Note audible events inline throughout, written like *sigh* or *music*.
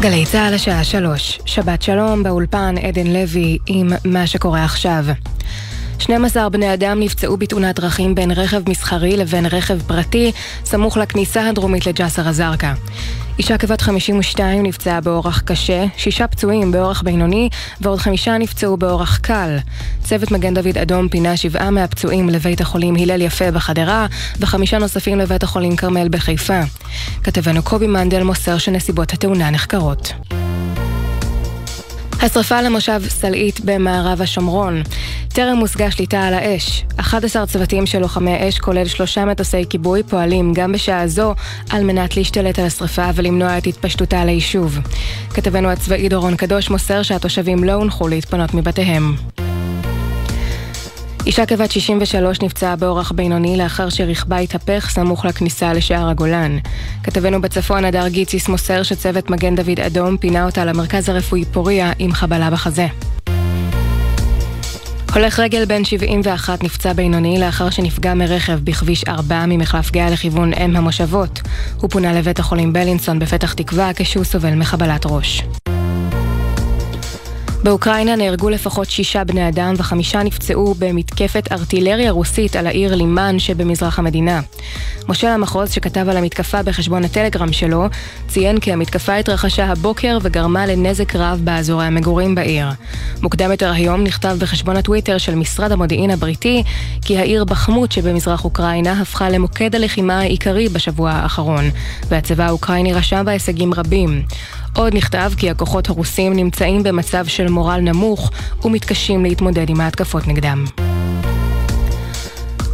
גלי צה"ל השעה שלוש, שבת שלום באולפן עדן לוי עם מה שקורה עכשיו. 12 בני אדם נפצעו בתאונת דרכים בין רכב מסחרי לבין רכב פרטי, סמוך לכניסה הדרומית לג'סר א-זרקא. אישה כבת 52 נפצעה באורח קשה, שישה פצועים באורח בינוני ועוד חמישה נפצעו באורח קל. צוות מגן דוד אדום פינה שבעה מהפצועים לבית החולים הלל יפה בחדרה וחמישה נוספים לבית החולים כרמל בחיפה. כתבנו קובי מנדל מוסר שנסיבות התאונה נחקרות. השרפה למושב סלעית במערב השומרון. טרם הושגה שליטה על האש. 11 צוותים של לוחמי אש, כולל שלושה מטוסי כיבוי, פועלים גם בשעה זו על מנת להשתלט על השרפה ולמנוע את התפשטותה ליישוב. כתבנו הצבאי דורון קדוש מוסר שהתושבים לא הונחו להתפנות מבתיהם. אישה כבת 63 נפצעה באורח בינוני לאחר שרכבה התהפך סמוך לכניסה לשער הגולן. כתבנו בצפון, הדר גיציס מוסר שצוות מגן דוד אדום פינה אותה למרכז הרפואי פוריה עם חבלה בחזה. הולך רגל בן 71 נפצע בינוני לאחר שנפגע מרכב בכביש 4 ממחלף גאה לכיוון אם המושבות. הוא פונה לבית החולים בלינסון בפתח תקווה כשהוא סובל מחבלת ראש. באוקראינה נהרגו לפחות שישה בני אדם וחמישה נפצעו במתקפת ארטילריה רוסית על העיר לימן שבמזרח המדינה. מושל המחוז שכתב על המתקפה בחשבון הטלגרם שלו, ציין כי המתקפה התרחשה הבוקר וגרמה לנזק רב באזורי המגורים בעיר. מוקדם יותר היום נכתב בחשבון הטוויטר של משרד המודיעין הבריטי כי העיר בחמות שבמזרח אוקראינה הפכה למוקד הלחימה העיקרי בשבוע האחרון, והצבא האוקראיני רשם בה הישגים רבים. עוד נכתב כי הכוחות הרוסים נמצאים במצב של מורל נמוך ומתקשים להתמודד עם ההתקפות נגדם.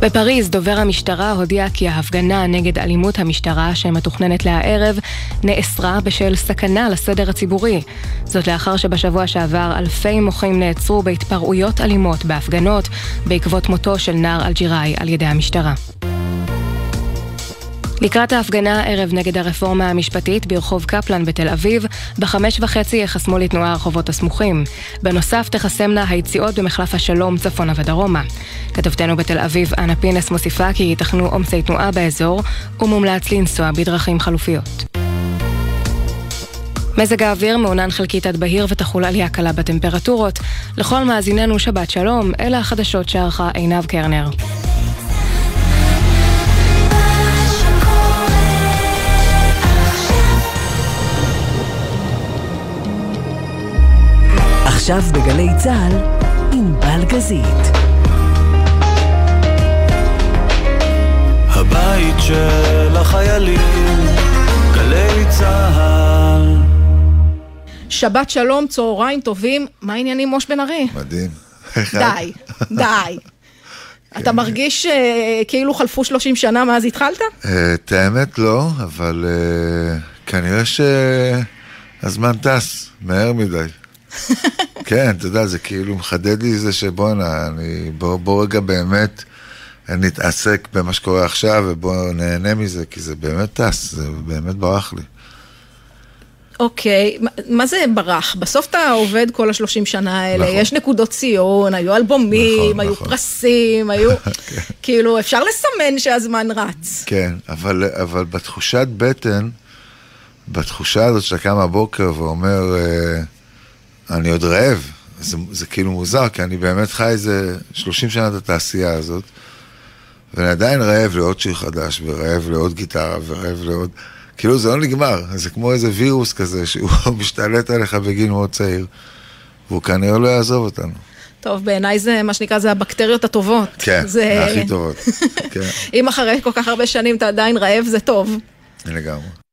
בפריז דובר המשטרה הודיע כי ההפגנה נגד אלימות המשטרה שמתוכננת להערב נאסרה בשל סכנה לסדר הציבורי. זאת לאחר שבשבוע שעבר אלפי מוחים נעצרו בהתפרעויות אלימות בהפגנות בעקבות מותו של נער אלג'יראי על ידי המשטרה. לקראת ההפגנה הערב נגד הרפורמה המשפטית ברחוב קפלן בתל אביב, בחמש וחצי יחסמו לתנועה הרחובות הסמוכים. בנוסף תחסמנה היציאות במחלף השלום צפונה ודרומה. כתבתנו בתל אביב, אנה פינס מוסיפה כי ייתכנו עומסי תנועה באזור, ומומלץ לנסוע בדרכים חלופיות. מזג האוויר מעונן חלקית עד בהיר ותחול עלייה קלה בטמפרטורות. לכל מאזיננו שבת שלום, אלה החדשות שערכה עינב קרנר. עכשיו בגלי צה"ל, עם בלגזית. הבית של החיילים, גלי צה"ל. שבת שלום, צהריים טובים, מה העניינים מוש בן ארי? מדהים. די, די. *laughs* אתה מרגיש אה, כאילו חלפו 30 שנה מאז התחלת? אה, את האמת לא, אבל אה, כנראה שהזמן טס מהר מדי. כן, אתה יודע, זה כאילו מחדד לי זה שבואנה, בוא, בוא רגע באמת נתעסק במה שקורה עכשיו ובוא נהנה מזה, כי זה באמת טס, זה באמת ברח לי. אוקיי, okay. מה זה ברח? בסוף אתה עובד כל השלושים שנה האלה, נכון. יש נקודות ציון, היו אלבומים, נכון, היו נכון. פרסים, היו... *laughs* כן. כאילו, אפשר לסמן שהזמן רץ. כן, אבל, אבל בתחושת בטן, בתחושה הזאת שאתה קם בבוקר ואומר... אה, אני עוד רעב. זה, זה כאילו מוזר, כי אני באמת חי איזה 30 שנה את התעשייה הזאת, ואני עדיין רעב לעוד שיר חדש, ורעב לעוד גיטרה, ורעב לעוד... כאילו זה לא נגמר, זה כמו איזה וירוס כזה שהוא *laughs* משתלט עליך בגיל מאוד צעיר, והוא כנראה לא יעזוב אותנו. טוב, בעיניי זה, מה שנקרא, זה הבקטריות הטובות. כן, זה הכי טובות. כן. *laughs* אם אחרי כל כך הרבה שנים אתה עדיין רעב, זה טוב. לגמרי.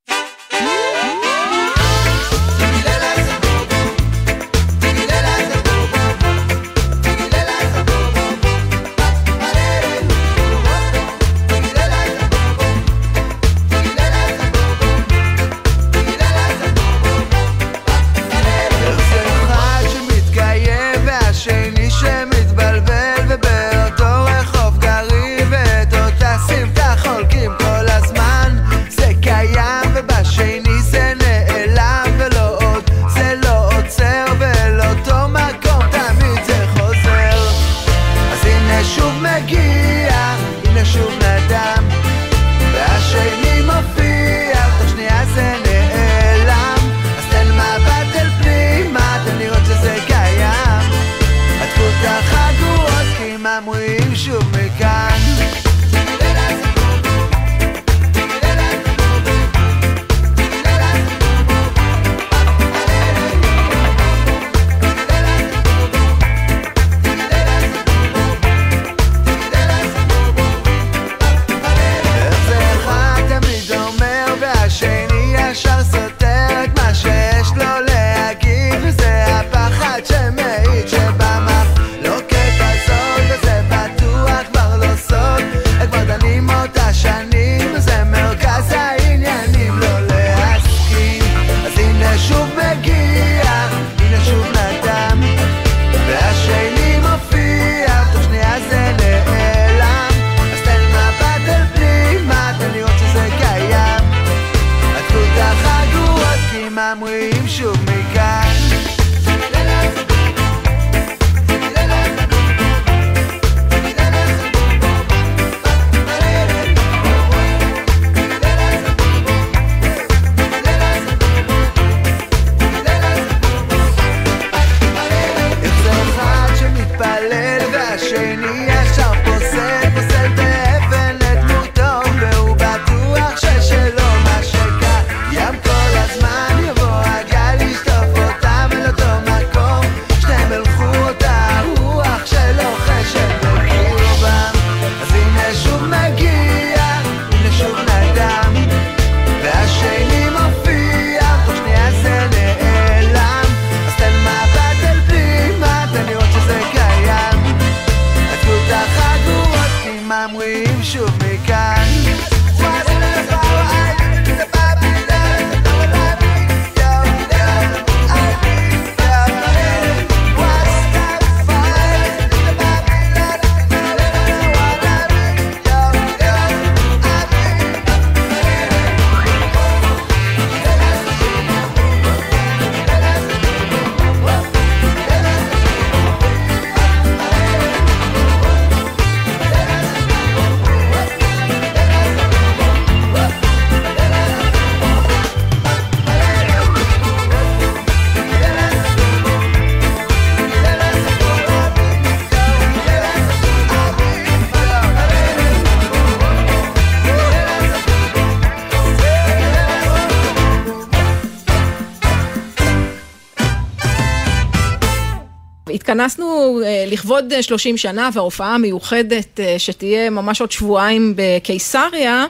התכנסנו אה, לכבוד 30 שנה וההופעה המיוחדת אה, שתהיה ממש עוד שבועיים בקיסריה,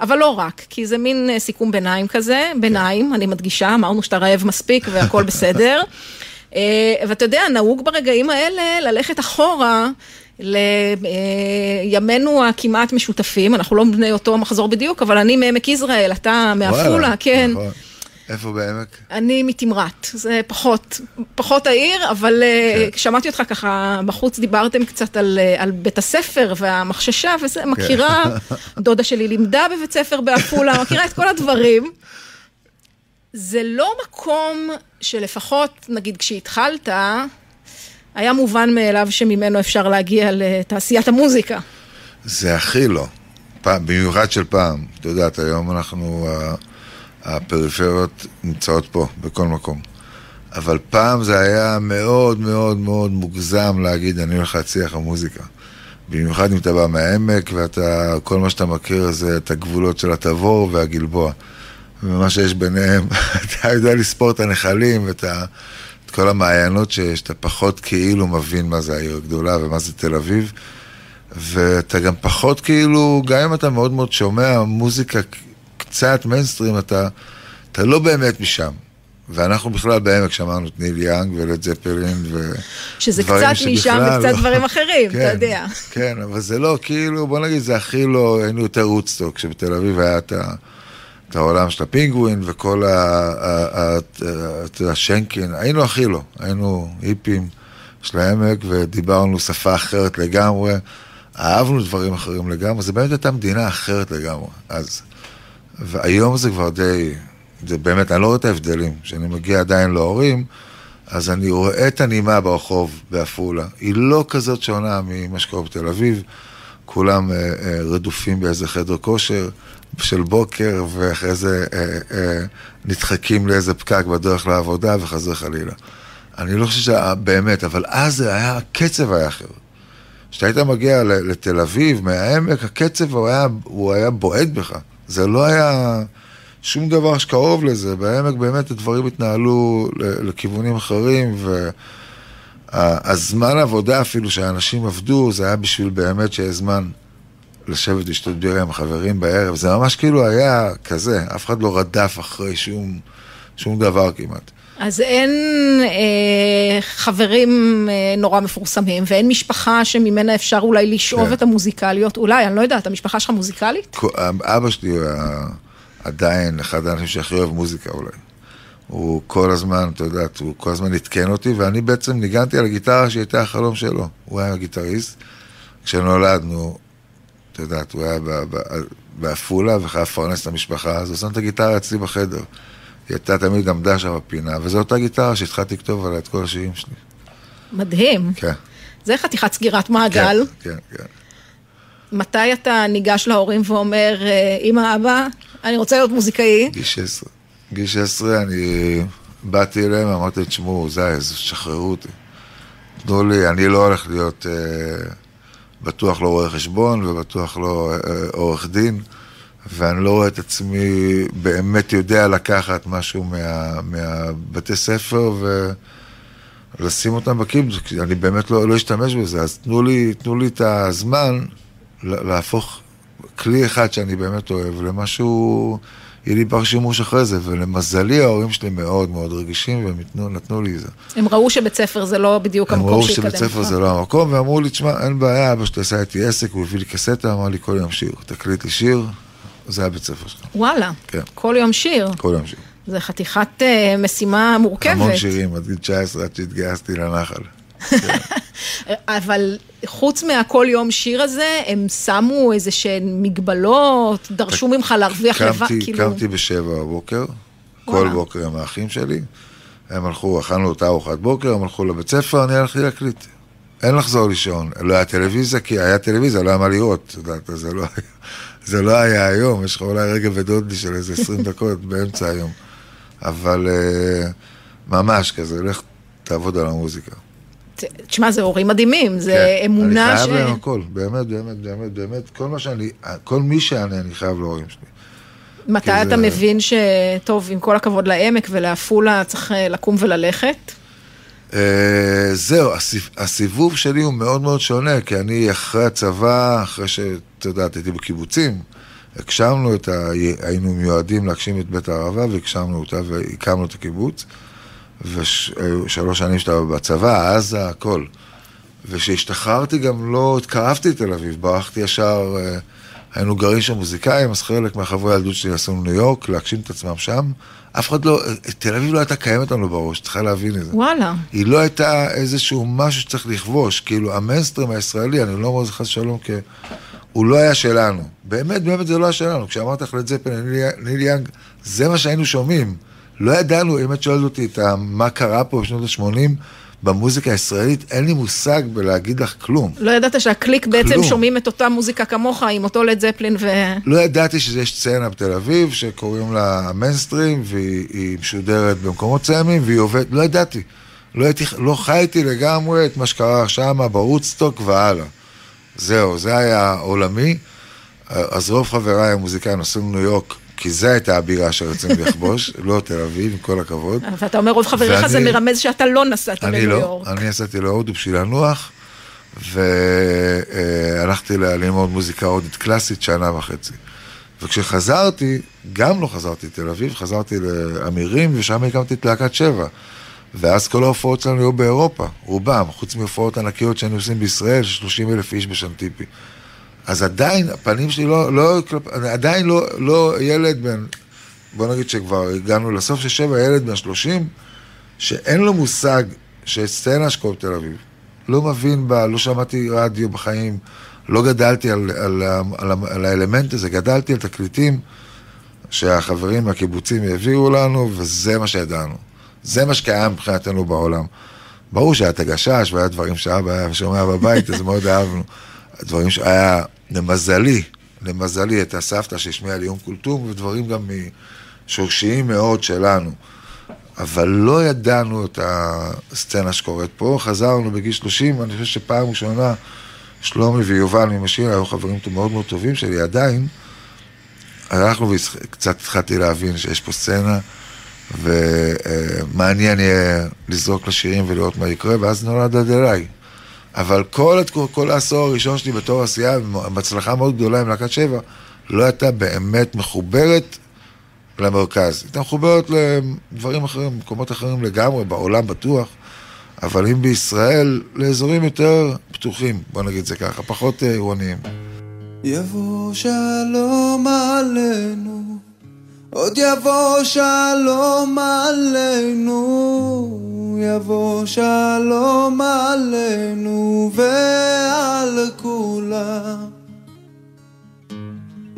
אבל לא רק, כי זה מין אה, סיכום ביניים כזה, ביניים, אני מדגישה, אמרנו שאתה רעב מספיק והכל *laughs* בסדר. ואתה יודע, נהוג ברגעים האלה ללכת אחורה. לימינו הכמעט משותפים, אנחנו לא בני אותו מחזור בדיוק, אבל אני מעמק יזרעאל, אתה מעפולה, כן. נכון. איפה בעמק? אני מתמרת, זה פחות, פחות העיר, אבל אה, כן. שמעתי אותך ככה, בחוץ דיברתם קצת על, אה, על בית הספר והמחששה, וזה, כן. מכירה, *laughs* דודה שלי לימדה בבית ספר בעפולה, *laughs* מכירה את כל הדברים. זה לא מקום שלפחות, נגיד כשהתחלת, היה מובן מאליו שממנו אפשר להגיע לתעשיית המוזיקה. זה הכי לא. פעם, במיוחד של פעם. את יודעת, היום אנחנו... הפריפריות נמצאות פה, בכל מקום. אבל פעם זה היה מאוד מאוד מאוד מוגזם להגיד, אני הולך להציע לך מוזיקה. במיוחד אם אתה בא מהעמק ואתה, כל מה שאתה מכיר זה את הגבולות של התבור והגלבוע. ומה שיש ביניהם, *laughs* אתה יודע לספור את הנחלים ואת ה, את כל המעיינות שיש, אתה פחות כאילו מבין מה זה העיר הגדולה ומה זה תל אביב. ואתה גם פחות כאילו, גם אם אתה מאוד מאוד שומע מוזיקה קצת מיינסטרים, אתה, אתה לא באמת משם. ואנחנו בכלל בעמק שמענו את ניל יאנג ולד זפלין ו... שזה קצת משם וקצת לא. דברים אחרים, כן, אתה יודע. כן, אבל זה לא, כאילו, בוא נגיד, זה הכי לא, היינו יותר וודסטוק, כשבתל אביב היה את, ה, את העולם של הפינגווין וכל השנקין, היינו הכי לא, היינו היפים של העמק ודיברנו שפה אחרת לגמרי, אהבנו דברים אחרים לגמרי, זה באמת הייתה מדינה אחרת לגמרי, אז... והיום זה כבר די, זה באמת, אני לא רואה את ההבדלים. כשאני מגיע עדיין להורים, אז אני רואה את הנימה ברחוב בעפולה. היא לא כזאת שונה ממה שקורה בתל אביב. כולם אה, אה, רדופים באיזה חדר כושר של בוקר, ואחרי זה אה, אה, נדחקים לאיזה פקק בדרך לעבודה וחזר חלילה. אני לא חושב שזה באמת, אבל אז זה היה, הקצב היה אחר. כשהיית מגיע לתל אביב, מהעמק, הקצב הוא היה, הוא היה בועט בך. זה לא היה שום דבר שקרוב לזה. בעמק באמת הדברים התנהלו לכיוונים אחרים, והזמן עבודה אפילו שאנשים עבדו, זה היה בשביל באמת שיהיה זמן לשבת לשתות בירה עם החברים בערב. זה ממש כאילו היה כזה, אף אחד לא רדף אחרי שום, שום דבר כמעט. אז אין אה, חברים אה, נורא מפורסמים, ואין משפחה שממנה אפשר אולי לשאוב כן. את המוזיקליות, אולי, אני לא יודעת, המשפחה שלך מוזיקלית? אבא שלי הוא עדיין אחד האנשים שהכי אוהב מוזיקה אולי. הוא כל הזמן, אתה יודע, הוא כל הזמן עדכן אותי, ואני בעצם ניגנתי על הגיטרה שהייתה החלום שלו. הוא היה גיטריסט. כשנולדנו, אתה יודע, הוא היה בעפולה וחייב לפרנס את המשפחה, אז הוא שם את הגיטרה אצלי בחדר. היא הייתה תמיד עמדה שם בפינה, וזו אותה גיטרה שהתחלתי לכתוב עליה את כל השירים שלי. מדהים. כן. זה חתיכת סגירת מעגל. כן, כן, כן. מתי אתה ניגש להורים ואומר, אה, אמא, אבא, אני רוצה להיות מוזיקאי? גיל 16. גיל 16 אני באתי אליהם, אמרתי, תשמעו, זה, שחררו אותי. תנו לי, אני לא הולך להיות אה, בטוח לא רואה חשבון ובטוח לא אה, עורך דין. ואני לא רואה את עצמי באמת יודע לקחת משהו מה, מהבתי ספר ולשים אותם בקיבוץ, כי אני באמת לא, לא אשתמש בזה, אז תנו לי, תנו לי את הזמן להפוך כלי אחד שאני באמת אוהב למשהו, יהיה לי בר שימוש אחרי זה, ולמזלי ההורים שלי מאוד מאוד רגישים והם נתנו לי את זה. הם ראו שבית ספר זה לא בדיוק המקום שיקדם אותך. הם ראו שבית ספר זה לא המקום, ואמרו לי, תשמע, אין בעיה, אבא שלי עשה איתי עסק, הוא הביא לי קסטה, אמר לי כל יום שיר, תקליט לי שיר, זה הבית ספר שלך. וואלה. כן. כל יום שיר. כל יום שיר. זה חתיכת uh, משימה מורכבת. המון שירים, עד גיל 19, עד שהתגייסתי לנחל. *laughs* אבל חוץ מהכל יום שיר הזה, הם שמו איזה שהן מגבלות, דרשו ממך להרוויח לבד, כאילו... קמתי בשבע בבוקר, כל בוקר עם האחים שלי. הם הלכו, אכלנו אותה ארוחת בוקר, הם הלכו לבית ספר, אני הלכתי להקליט. אין לחזור לישון. לא היה טלוויזיה, כי היה טלוויזיה, לא היה מה לראות. את יודעת, זה לא היה... זה לא היה היום, יש לך אולי רגע ודודלי של איזה 20 דקות באמצע היום. אבל uh, ממש כזה, לך תעבוד על המוזיקה. תשמע, זה הורים מדהימים, זה כן, אמונה ש... אני חייב להם הכל, באמת, באמת, באמת, באמת, כל מה שאני, כל מי שאני, אני חייב להורים שלי. מתי אתה זה... מבין שטוב, עם כל הכבוד לעמק ולעפולה, צריך אה, לקום וללכת? Uh, זהו, הסיבוב שלי הוא מאוד מאוד שונה, כי אני אחרי הצבא, אחרי שאת יודעת, הייתי בקיבוצים, הגשמנו את ה... היינו מיועדים להגשים את בית הערבה, והגשמנו אותה והקמנו את הקיבוץ. ושלוש שנים שאתה בצבא, עזה, הכל. וכשהשתחררתי גם לא התקרבתי לתל אביב, ברחתי ישר, uh, היינו גרים שם מוזיקאים, אז חלק מהחברי הילדות שלי עשו ניו יורק, להגשים את עצמם שם. אף אחד לא, תל אביב לא הייתה קיימת לנו בראש, צריכה להבין את זה. וואלה. היא לא הייתה איזשהו משהו שצריך לכבוש, כאילו המיינסטרים הישראלי, אני לא אומר חס ושלום, כי הוא לא היה שלנו. באמת, באמת זה לא היה שלנו. כשאמרת לך לד זפן, ניל יאנג, זה מה שהיינו שומעים. לא ידענו, אם את שואלת אותי את מה קרה פה בשנות ה-80, במוזיקה הישראלית אין לי מושג בלהגיד לך כלום. לא ידעת שהקליק בעצם כלום. שומעים את אותה מוזיקה כמוך עם אותו לד זפלין ו... לא ידעתי שיש סצנה בתל אביב שקוראים לה מיינסטרים והיא משודרת במקומות מסוימים והיא עובדת, לא ידעתי. לא, הייתי, לא חייתי לגמרי את מה שקרה שם בוודסטוק והלאה. זהו, זה היה עולמי. אז רוב חבריי המוזיקאים נסעו לניו יורק כי זו הייתה הבירה שרצינו לכבוש, *laughs* לא תל אביב, עם כל הכבוד. ואתה אומר, רוב חבריך זה מרמז שאתה לא נסעת לניו לא, יורק. אני נסעתי להודו בשביל לנוח, והלכתי ללמוד מוזיקה הודית קלאסית שנה וחצי. וכשחזרתי, גם לא חזרתי לתל אביב, חזרתי לאמירים, ושם הקמתי את להקת שבע. ואז כל ההופעות שלנו היו באירופה, רובם, חוץ מהופעות ענקיות שהיינו עושים בישראל, 30 אלף איש בשנטיפי. אז עדיין, הפנים שלי לא, לא, עדיין לא, לא ילד בן, בוא נגיד שכבר הגענו לסוף של שבע, ילד בן שלושים, שאין לו מושג שסצנה שקוב תל אביב. לא מבין בה, לא שמעתי רדיו בחיים, לא גדלתי על, על, על, על, על האלמנט הזה, גדלתי על תקליטים שהחברים מהקיבוצים העבירו לנו, וזה מה שידענו. זה מה שקיים מבחינתנו בעולם. ברור שהיה את הגשש והיה דברים שאבא היה שומע בבית, אז מאוד אהבנו. דברים שהיה למזלי, למזלי, את הסבתא שהשמיעה לי יום כולתום, ודברים גם שורשיים מאוד שלנו. אבל לא ידענו את הסצנה שקורית פה, חזרנו בגיל 30, אני חושב שפעם ראשונה שלומי ויובל ממשין היו חברים מאוד מאוד טובים שלי עדיין. הלכנו וקצת התחלתי להבין שיש פה סצנה, ומעניין יהיה לזרוק לשירים ולראות מה יקרה, ואז נולד עד אליי. אבל כל, כל העשור הראשון שלי בתור עשייה, עם הצלחה מאוד גדולה עם להקת שבע, לא הייתה באמת מחוברת למרכז. הייתה מחוברת לדברים אחרים, מקומות אחרים לגמרי, בעולם בטוח, אבל אם בישראל, לאזורים יותר פתוחים, בוא נגיד זה ככה, פחות אה, עירוניים. יבוא שלום עלינו, עוד יבוא שלום עלינו, יבוא שלום עלינו ועל כולם.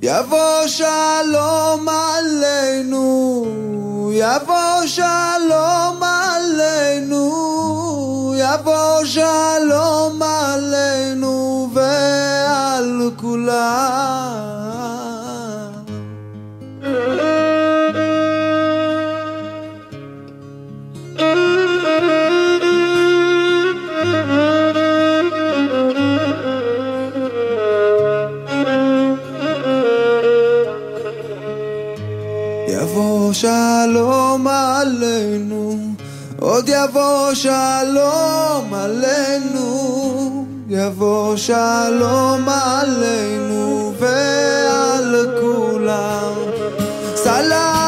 יבוא שלום עלינו, יבוא שלום עלינו, יבוא שלום עלינו ועל כולם. שלום עלינו, עוד יבוא שלום עלינו, יבוא שלום עלינו ועל כולם. סלאם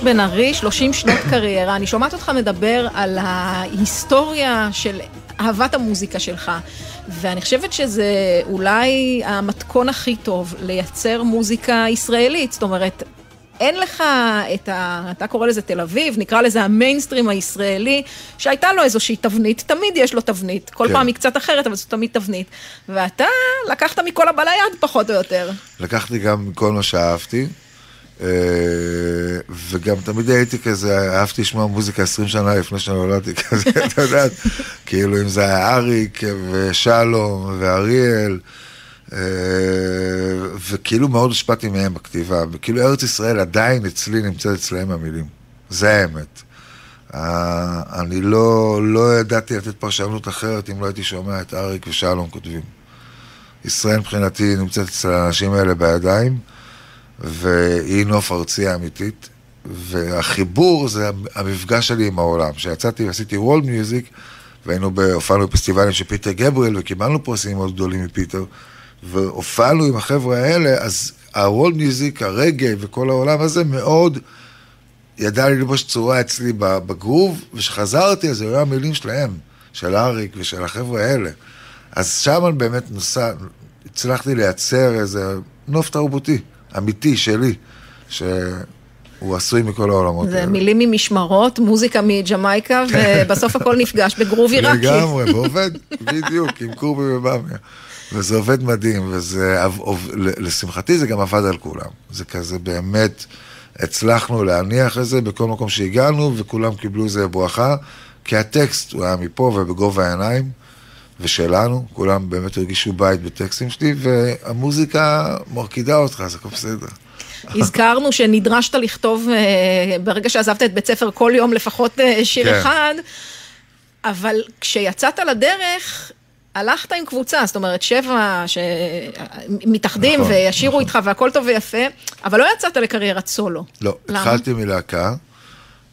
מוש בן ארי, 30 שנות קריירה. אני שומעת אותך מדבר על ההיסטוריה של אהבת המוזיקה שלך, ואני חושבת שזה אולי המתכון הכי טוב לייצר מוזיקה ישראלית. זאת אומרת, אין לך את ה... אתה קורא לזה תל אביב, נקרא לזה המיינסטרים הישראלי, שהייתה לו איזושהי תבנית, תמיד יש לו תבנית. כל כן. פעם היא קצת אחרת, אבל זו תמיד תבנית. ואתה לקחת מכל הבא ליד, פחות או יותר. לקחתי גם מכל מה שאהבתי. אה, וגם תמיד הייתי כזה, אהבתי לשמוע מוזיקה 20 שנה לפני שנולדתי *laughs* כזה, אתה יודע, כאילו אם זה היה אריק ושלום ואריאל, אה, וכאילו מאוד השפעתי מהם בכתיבה, וכאילו ארץ ישראל עדיין אצלי נמצאת אצלהם המילים. זה האמת. אה, אני לא, לא ידעתי לתת פרשנות אחרת אם לא הייתי שומע את אריק ושלום כותבים. ישראל מבחינתי נמצאת אצל האנשים האלה בידיים, והיא נוף ארצי אמיתית, והחיבור זה המפגש שלי עם העולם. כשיצאתי ועשיתי וולד מיוזיק, והיינו, הופענו בפסטיבלים של פיטר גבריאל, וקיבלנו פרסים מאוד גדולים מפיטר, והופענו עם החבר'ה האלה, אז הוולד מיוזיק, הרגע וכל העולם הזה מאוד ידע ללבוש צורה אצלי בגרוב, וכשחזרתי אז היו המילים שלהם, של אריק ושל החבר'ה האלה. אז שם באמת נוסע, הצלחתי לייצר איזה נוף תרבותי, אמיתי, שלי, שהוא עשוי מכל העולמות זה האלה. מילים ממשמרות, מוזיקה מג'מייקה, ובסוף הכל נפגש בגרוב עיראקי. לגמרי, ועובד, בדיוק, עם קורבי ובאמיה. וזה עובד מדהים, וזה, לשמחתי זה גם עבד על כולם. זה כזה באמת, הצלחנו להניח את זה בכל מקום שהגענו, וכולם קיבלו איזה ברכה, כי הטקסט הוא היה מפה ובגובה העיניים, ושלנו, כולם באמת הרגישו בית בטקסטים שלי, והמוזיקה מרקידה אותך, אז הכל בסדר. הזכרנו שנדרשת לכתוב, אה, ברגע שעזבת את בית ספר, כל יום לפחות אה, שיר כן. אחד, אבל כשיצאת לדרך, הלכת עם קבוצה, זאת אומרת, שבע שמתאחדים נכון, וישירו נכון. איתך והכל טוב ויפה, אבל לא יצאת לקריירת סולו. לא, למה? התחלתי מלהקה,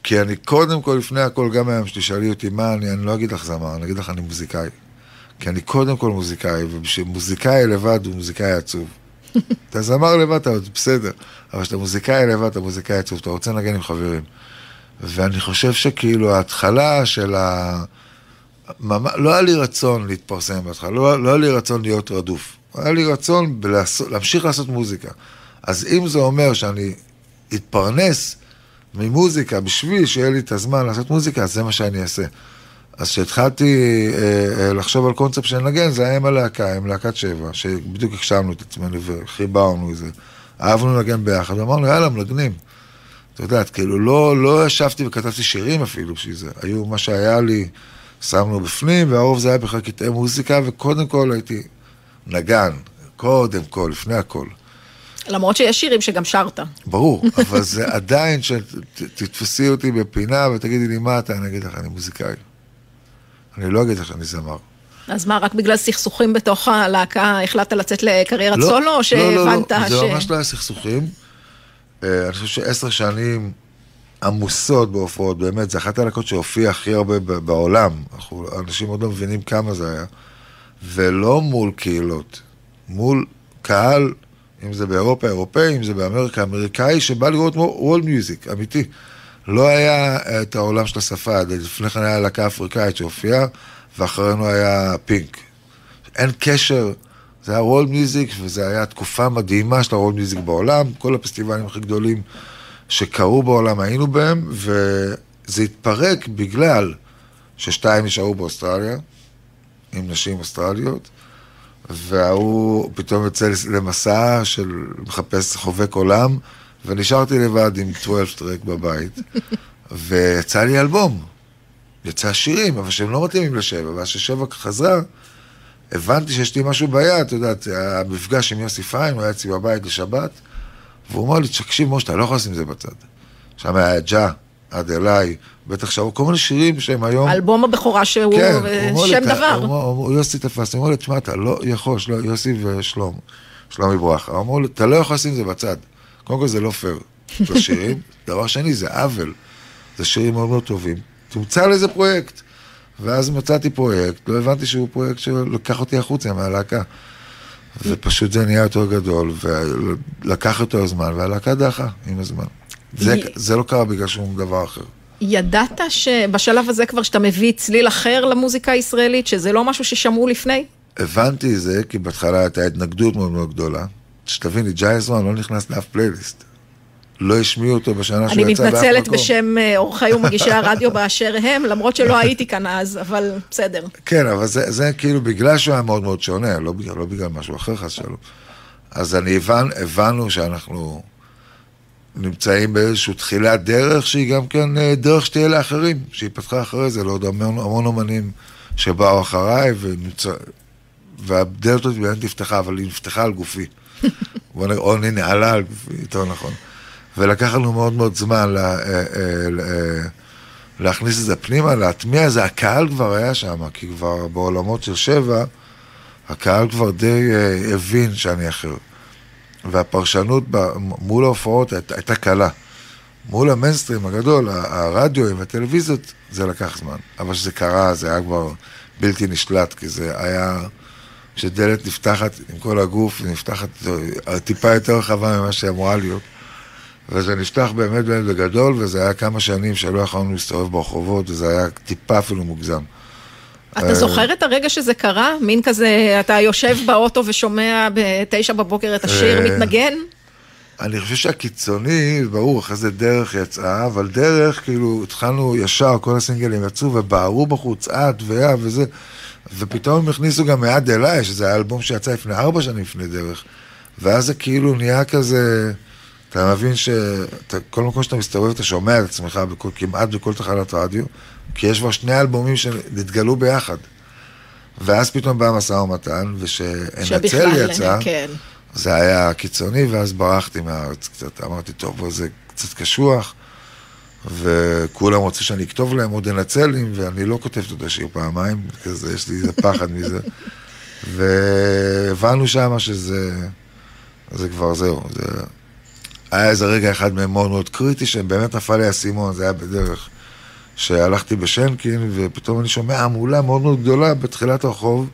כי אני קודם כל, לפני הכל, גם היום שתשאלי אותי מה אני, אני לא אגיד לך זמר, אני אגיד לך אני מוזיקאי. כי אני קודם כל מוזיקאי, ומוזיקאי לבד הוא מוזיקאי עצוב. *laughs* אתה זמר לבד, אתה בסדר, אבל כשאתה מוזיקאי לבד, אתה מוזיקאי עצוב, אתה רוצה לנגן עם חברים. ואני חושב שכאילו ההתחלה של ה... ממש, לא היה לי רצון להתפרסם בהתחלה, לא, לא היה לי רצון להיות רדוף. היה לי רצון בלעשות, להמשיך לעשות מוזיקה. אז אם זה אומר שאני אתפרנס ממוזיקה בשביל שיהיה לי את הזמן לעשות מוזיקה, אז זה מה שאני אעשה. אז כשהתחלתי אה, אה, לחשוב על קונספט של נגן, זה היה עם הלהקה, עם להקת שבע, שבדיוק הקשבנו את עצמנו וחיברנו את זה. אהבנו לנגן ביחד, ואמרנו, יאללה, מנגנים. את יודעת, כאילו, לא, לא ישבתי וכתבתי שירים אפילו בשביל זה. היו מה שהיה לי, שמנו בפנים, והרוב זה היה בכלל קטעי מוזיקה, וקודם כל הייתי נגן, קודם כל, לפני הכל. למרות שיש שירים שגם שרת. ברור, *laughs* אבל זה עדיין, שתתפסי אותי בפינה ותגידי לי מה אתה, אני אגיד לך, אני מוזיקאי. אני לא אגיד לך שאני זמר. אז מה, רק בגלל סכסוכים בתוך הלהקה החלטת לצאת לקריירת לא, סולו, או לא, לא, שהבנת לא, ש... זה ממש לא היה סכסוכים. אה, אני חושב שעשר שנים עמוסות בהופעות, באמת, זה אחת הלהקות שהופיעה הכי הרבה בעולם. אנחנו, אנשים עוד לא מבינים כמה זה היה. ולא מול קהילות, מול קהל, אם זה באירופה, אירופאי, אם זה באמריקה, אמריקאי, שבא לראות וולד מיוזיק, אמיתי. לא היה את העולם של השפה, לפני כן היה להקה אפריקאית שהופיעה, ואחרינו היה פינק. אין קשר, זה היה וולד מיוזיק, וזו הייתה תקופה מדהימה של הוולד מיוזיק בעולם, כל הפסטיבלים הכי גדולים שקרו בעולם היינו בהם, וזה התפרק בגלל ששתיים נשארו באוסטרליה, עם נשים אוסטרליות, וההוא פתאום יוצא למסע של מחפש חובק עולם, ונשארתי לבד עם 12 טרק בבית, ויצא לי אלבום. יצא שירים, אבל שהם לא מתאימים לשבע, ואז ששבע חזרה, הבנתי שיש לי משהו ביד, אתה יודע, המפגש עם יוסי פיין, הוא היה אצלי בבית לשבת, והוא אמר לי, תקשיב משה, אתה לא יכול לשים את זה בצד. שם היה ג'ה, עד אליי, בטח שרו כל מיני שירים שהם היום... אלבום הבכורה שהוא כן, לי, שם "אתה- דבר. הוא יוסי תפס, הוא אומר לי, תשמע, אתה לא יכול, יוסי ושלום, שלומי ברכה, הוא אמר לי, אתה לא יכול לשים את זה בצד. קודם כל זה לא פייר לשירים, *laughs* דבר שני, זה עוול. זה שירים מאוד מאוד טובים. תמצא לזה פרויקט. ואז מצאתי פרויקט, לא הבנתי שהוא פרויקט שלקח אותי החוצה מהלהקה. ופשוט זה נהיה יותר גדול, ולקח יותר זמן, והלהקה דעכה עם הזמן. זה, זה לא קרה בגלל שום דבר אחר. ידעת שבשלב הזה כבר שאתה מביא צליל אחר למוזיקה הישראלית, שזה לא משהו ששמעו לפני? הבנתי את זה, כי בהתחלה הייתה התנגדות מאוד מאוד גדולה. שתביני, ג'ייזמן לא נכנס לאף פלייליסט. לא השמיעו אותו בשנה שהוא אני יצא באף מקום. מתנצלת בשם אה, עורכי ומגישי הרדיו באשר הם, למרות שלא *laughs* הייתי כאן אז, אבל בסדר. כן, אבל זה, זה כאילו בגלל שהוא היה מאוד מאוד שונה, לא בגלל, לא בגלל משהו אחר חס ושלום. אז אני הבנ, הבנו שאנחנו נמצאים באיזושהי תחילת דרך שהיא גם כן אה, דרך שתהיה לאחרים, שהיא פתחה אחרי זה לעוד המון, המון אומנים שבאו אחריי ונמצא, והדלת הזאת באמת נפתחה, אבל היא נפתחה על גופי. בוא נראה, או היא נעלה על גופי, יותר נכון. ולקח לנו מאוד מאוד זמן לה, אה, אה, אה, להכניס את זה פנימה, להטמיע את זה, הקהל כבר היה שם, כי כבר בעולמות של שבע, הקהל כבר די הבין שאני אחר. והפרשנות מול ההופעות היית, הייתה קלה. מול המיינסטרים הגדול, הרדיו והטלוויזיות, זה לקח זמן. אבל כשזה קרה, זה היה כבר בלתי נשלט, כי זה היה... כשדלת נפתחת עם כל הגוף, נפתחת טיפה יותר רחבה ממה שאמורה להיות. וזה נפתח באמת באמת בגדול, וזה היה כמה שנים שלא יכולנו להסתובב ברחובות, וזה היה טיפה אפילו מוגזם. אתה זוכר את הרגע שזה קרה? מין כזה, אתה יושב באוטו ושומע בתשע בבוקר את השיר אה, מתנגן? אני חושב שהקיצוני, ברור, אחרי זה דרך יצאה, אבל דרך, כאילו, התחלנו ישר, כל הסינגלים יצאו ובערו בחוץ, את ויה וזה, ופתאום הם הכניסו גם מיד אליי, שזה היה אלבום שיצא לפני ארבע שנים לפני דרך, ואז זה כאילו נהיה כזה, אתה מבין שכל מקום שאתה מסתובב אתה שומע את עצמך בכל, כמעט בכל תחנת רדיו, כי יש כבר שני אלבומים שנתגלו ביחד. ואז פתאום בא משא ומתן, ושאנצל יצא, כן. זה היה קיצוני, ואז ברחתי מהארץ קצת. אמרתי, טוב, זה קצת קשוח, וכולם רוצים שאני אכתוב להם עוד אנצלים, ואני לא כותב את אותו שיר פעמיים, כזה, יש לי איזה פחד מזה. והבנו שם שזה זה כבר זהו. זה... היה איזה רגע אחד מהם מאוד מאוד קריטי, שבאמת נפל לי האסימון, זה היה בדרך. שהלכתי בשנקין, ופתאום אני שומע המולה מאוד מאוד גדולה בתחילת הרחוב,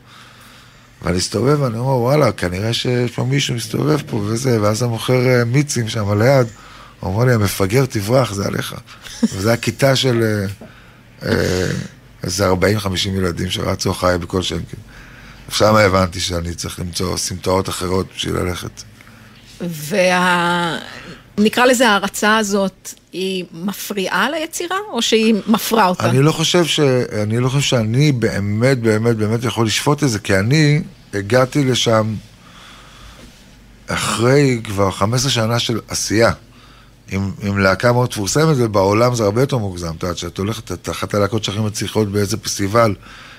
ואני מסתובב, ואני אומר, וואלה, כנראה שיש פה מישהו מסתובב פה וזה, ואז המוכר אה, מיצים שם ליד, אומר לי, המפגר תברח, זה עליך. *laughs* וזו הייתה כיתה של אה, אה, איזה 40-50 ילדים שרצו אחריי בכל שנקין. ושם הבנתי שאני צריך למצוא סמטאות אחרות בשביל ללכת. וה... נקרא לזה ההרצה הזאת, היא מפריעה ליצירה, או שהיא מפרה אותה? אני לא חושב ש... אני לא חושב שאני באמת, באמת, באמת יכול לשפוט את זה, כי אני הגעתי לשם אחרי כבר 15 שנה של עשייה. עם, עם להקה מאוד מפורסמת, ובעולם זה הרבה יותר מוגזם. אתה יודע, כשאת הולכת, את אחת הלהקות שהכי מצליחות באיזה פסטיבל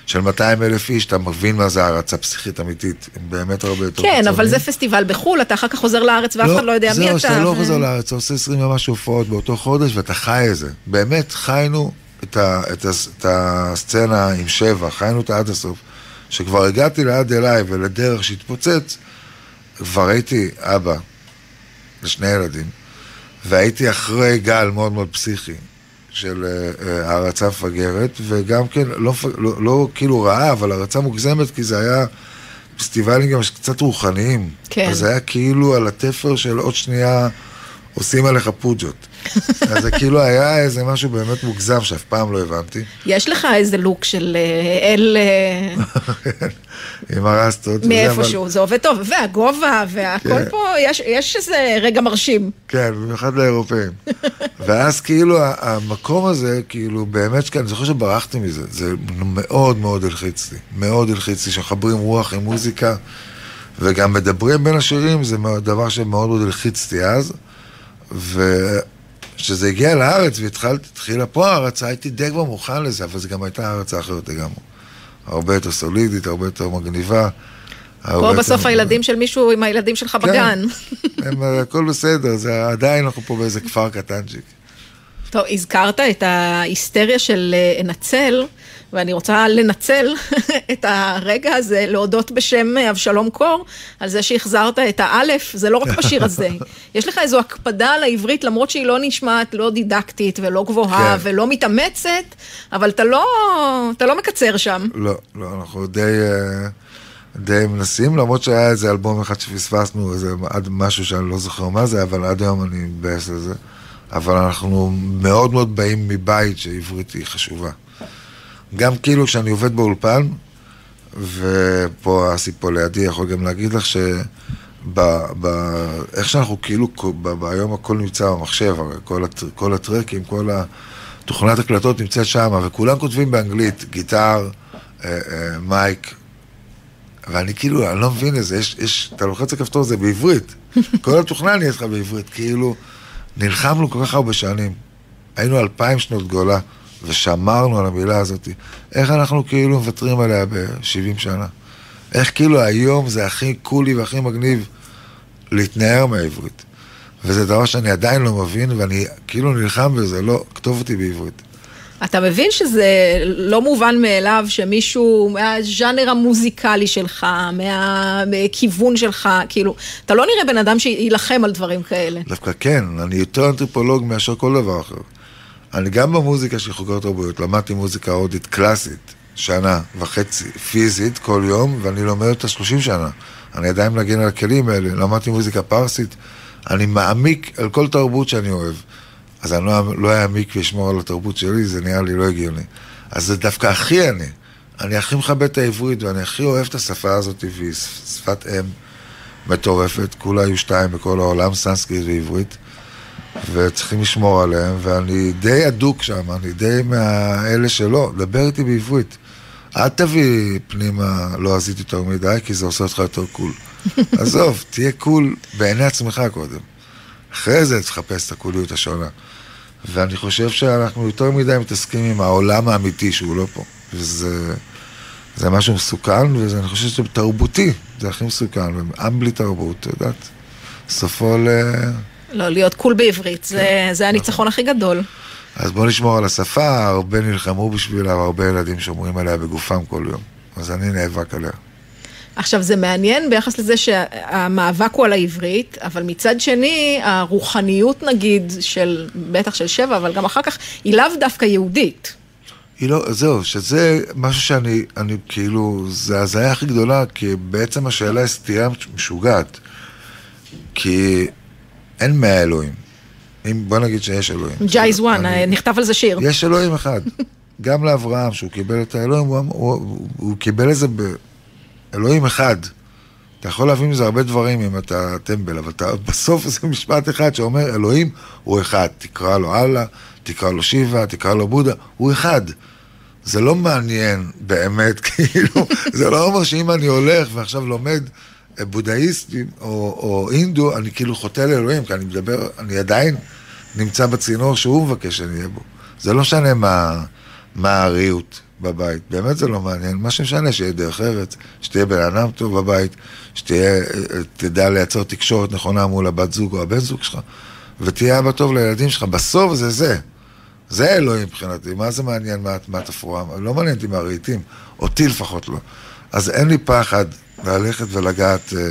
של 200 אלף איש, אתה מבין מה זה הערצה פסיכית אמיתית. הם באמת הרבה יותר כן. אבל זה פסטיבל בחו"ל, אתה אחר כך חוזר לארץ ואף אחד לא יודע מי אתה. זהו, שאתה לא חוזר לארץ, אתה עושה 20 ומשהו הופעות באותו חודש ואתה חי את זה. באמת, חיינו את, ה, את, ה, את הסצנה עם שבע, חיינו אותה עד הסוף. כשכבר הגעתי ליד אליי ולדרך שהתפוצץ, כבר הייתי אבא לשני ילדים, והייתי אחרי גל מאוד מאוד פסיכי של אה, אה, הערצה מפגרת, וגם כן, לא, לא, לא כאילו רעה, אבל הערצה מוגזמת, כי זה היה פסטיבלים גם קצת רוחניים. כן. אז זה היה כאילו על התפר של עוד שנייה עושים עליך פוג'ות. *laughs* אז זה כאילו היה איזה משהו באמת מוגזם שאף פעם לא הבנתי. יש לך איזה לוק של אה, אל אה, *laughs* עם הרסטות. מאיפשהו, זה עובד טוב, והגובה, והכל כן. פה, יש- יש איזה רגע מרשים. כן, במיוחד לאירופאים. *laughs* ואז כאילו המקום הזה, כאילו באמת, כן, אני זוכר שברחתי מזה, זה מאוד מאוד הלחיץ לי, מאוד הלחיץ לי, שמחברים רוח עם מוזיקה, וגם מדברים בין השירים, זה דבר שמאוד מאוד הלחיץ אותי אז, וכשזה הגיע לארץ והתחילה פה ההרצה, הייתי די כבר מוכן לזה, אבל זו גם הייתה הרצה אחרת לגמרי. הרבה יותר סולידית, הרבה יותר מגניבה. פה יותר- בסוף הילדים של מישהו עם הילדים שלך כן. בגן. *laughs* הם, הכל בסדר, זה עדיין אנחנו פה באיזה כפר קטנצ'יק. טוב, הזכרת את ההיסטריה של אה, אנצל, ואני רוצה לנצל *laughs* את הרגע הזה, להודות בשם אבשלום קור, על זה שהחזרת את האלף, זה לא רק בשיר הזה. *laughs* יש לך איזו הקפדה על העברית, למרות שהיא לא נשמעת לא דידקטית ולא גבוהה כן. ולא מתאמצת, אבל אתה לא, אתה לא מקצר שם. לא, לא, אנחנו די, אה, די מנסים, למרות שהיה איזה אלבום אחד שפספסנו, איזה עד משהו שאני לא זוכר מה זה, אבל עד היום אני מתבאס על זה. אבל אנחנו מאוד מאוד באים מבית שעברית היא חשובה. גם כאילו כשאני עובד באולפן, ופה אסי פה לידי יכול גם להגיד לך ש... ב, ב, איך שאנחנו כאילו, ב, ב, היום הכל נמצא במחשב, הרי כל, הט, כל הטרקים, כל התוכנת הקלטות נמצאת שם, וכולם כותבים באנגלית, גיטר, אה, אה, מייק, ואני כאילו, אני לא מבין את זה, יש, יש, אתה לוחץ על כפתור, זה בעברית. *laughs* כל התוכנה נהיית לך בעברית, כאילו, נלחמנו כל כך הרבה שנים. היינו אלפיים שנות גולה, ושמרנו על המילה הזאת. איך אנחנו כאילו מוותרים עליה ב-70 שנה? איך כאילו היום זה הכי קולי והכי מגניב להתנער מהעברית. וזה דבר שאני עדיין לא מבין, ואני כאילו נלחם בזה, לא, כתוב אותי בעברית. אתה מבין שזה לא מובן מאליו שמישהו מהז'אנר המוזיקלי שלך, מהכיוון שלך, כאילו, אתה לא נראה בן אדם שיילחם על דברים כאלה. דווקא כן, אני יותר אנתרופולוג מאשר כל דבר אחר. אני גם במוזיקה של חוקר תרבויות, למדתי מוזיקה הודית קלאסית, שנה וחצי, פיזית, כל יום, ואני לומד אותה 30 שנה. אני עדיין מנגן על הכלים האלה, למדתי מוזיקה פרסית, אני מעמיק על כל תרבות שאני אוהב. אז אני לא, לא אעמיק ואשמור על התרבות שלי, זה נראה לי לא הגיוני. אז זה דווקא הכי אני. אני הכי מכבד את העברית ואני הכי אוהב את השפה הזאת, והיא שפת אם מטורפת. כולה היו שתיים בכל העולם, סנסקריט ועברית. וצריכים לשמור עליהם, ואני די אדוק שם, אני די מהאלה שלא, דבר איתי בעברית. אל תביא פנימה לועזית יותר מדי, כי זה עושה אותך יותר cool. *laughs* עזוב, תהיה cool בעיני עצמך קודם. אחרי זה תחפש את הקוליות השונה. ואני חושב שאנחנו יותר מדי מתעסקים עם העולם האמיתי שהוא לא פה. וזה זה משהו מסוכן, ואני חושב שזה תרבותי, זה הכי מסוכן. עם בלי תרבות, את יודעת, סופו ל... לא, להיות קול בעברית, זה, כן. זה הניצחון הכי גדול. אז בוא נשמור על השפה, הרבה נלחמו בשבילה, והרבה ילדים שומרים עליה בגופם כל יום. אז אני נאבק עליה. עכשיו זה מעניין ביחס לזה שהמאבק הוא על העברית, אבל מצד שני הרוחניות נגיד של, בטח של שבע, אבל גם אחר כך, היא לאו דווקא יהודית. היא לא, זהו, שזה משהו שאני, אני כאילו, זה הזיה הכי גדולה, כי בעצם השאלה היא סטייה משוגעת. כי אין מאה אלוהים. אם, בוא נגיד שיש אלוהים. ג'ייז וואן, אני... נכתב על זה שיר. יש אלוהים אחד. *laughs* גם לאברהם, שהוא קיבל את האלוהים, הוא, הוא, הוא קיבל את זה באלוהים אחד. אתה יכול להבין מזה הרבה דברים אם אתה טמבל, אבל אתה, *laughs* בסוף זה משפט אחד שאומר, אלוהים הוא אחד. תקרא לו אללה, תקרא לו שיבה, תקרא לו בודה, הוא אחד. זה לא מעניין באמת, *laughs* כאילו, זה לא אומר שאם אני הולך ועכשיו לומד בודהיסטים או, או אינדו, אני כאילו חוטא לאלוהים, כי אני מדבר, אני עדיין נמצא בצינור שהוא מבקש שאני אהיה בו. זה לא משנה מה, מה הריהוט בבית, באמת זה לא מעניין. מה שמשנה, שיהיה דרך ארץ, שתהיה בן אדם טוב בבית, שתדע לייצר תקשורת נכונה מול הבת זוג או הבן זוג שלך, ותהיה אבא טוב לילדים שלך. בסוף זה זה. זה אלוהים מבחינתי, מה זה מעניין מה, מה תפאורה? לא מעניין אותי מהרהיטים, אותי לפחות לא. אז אין לי פחד ללכת ולגעת אה,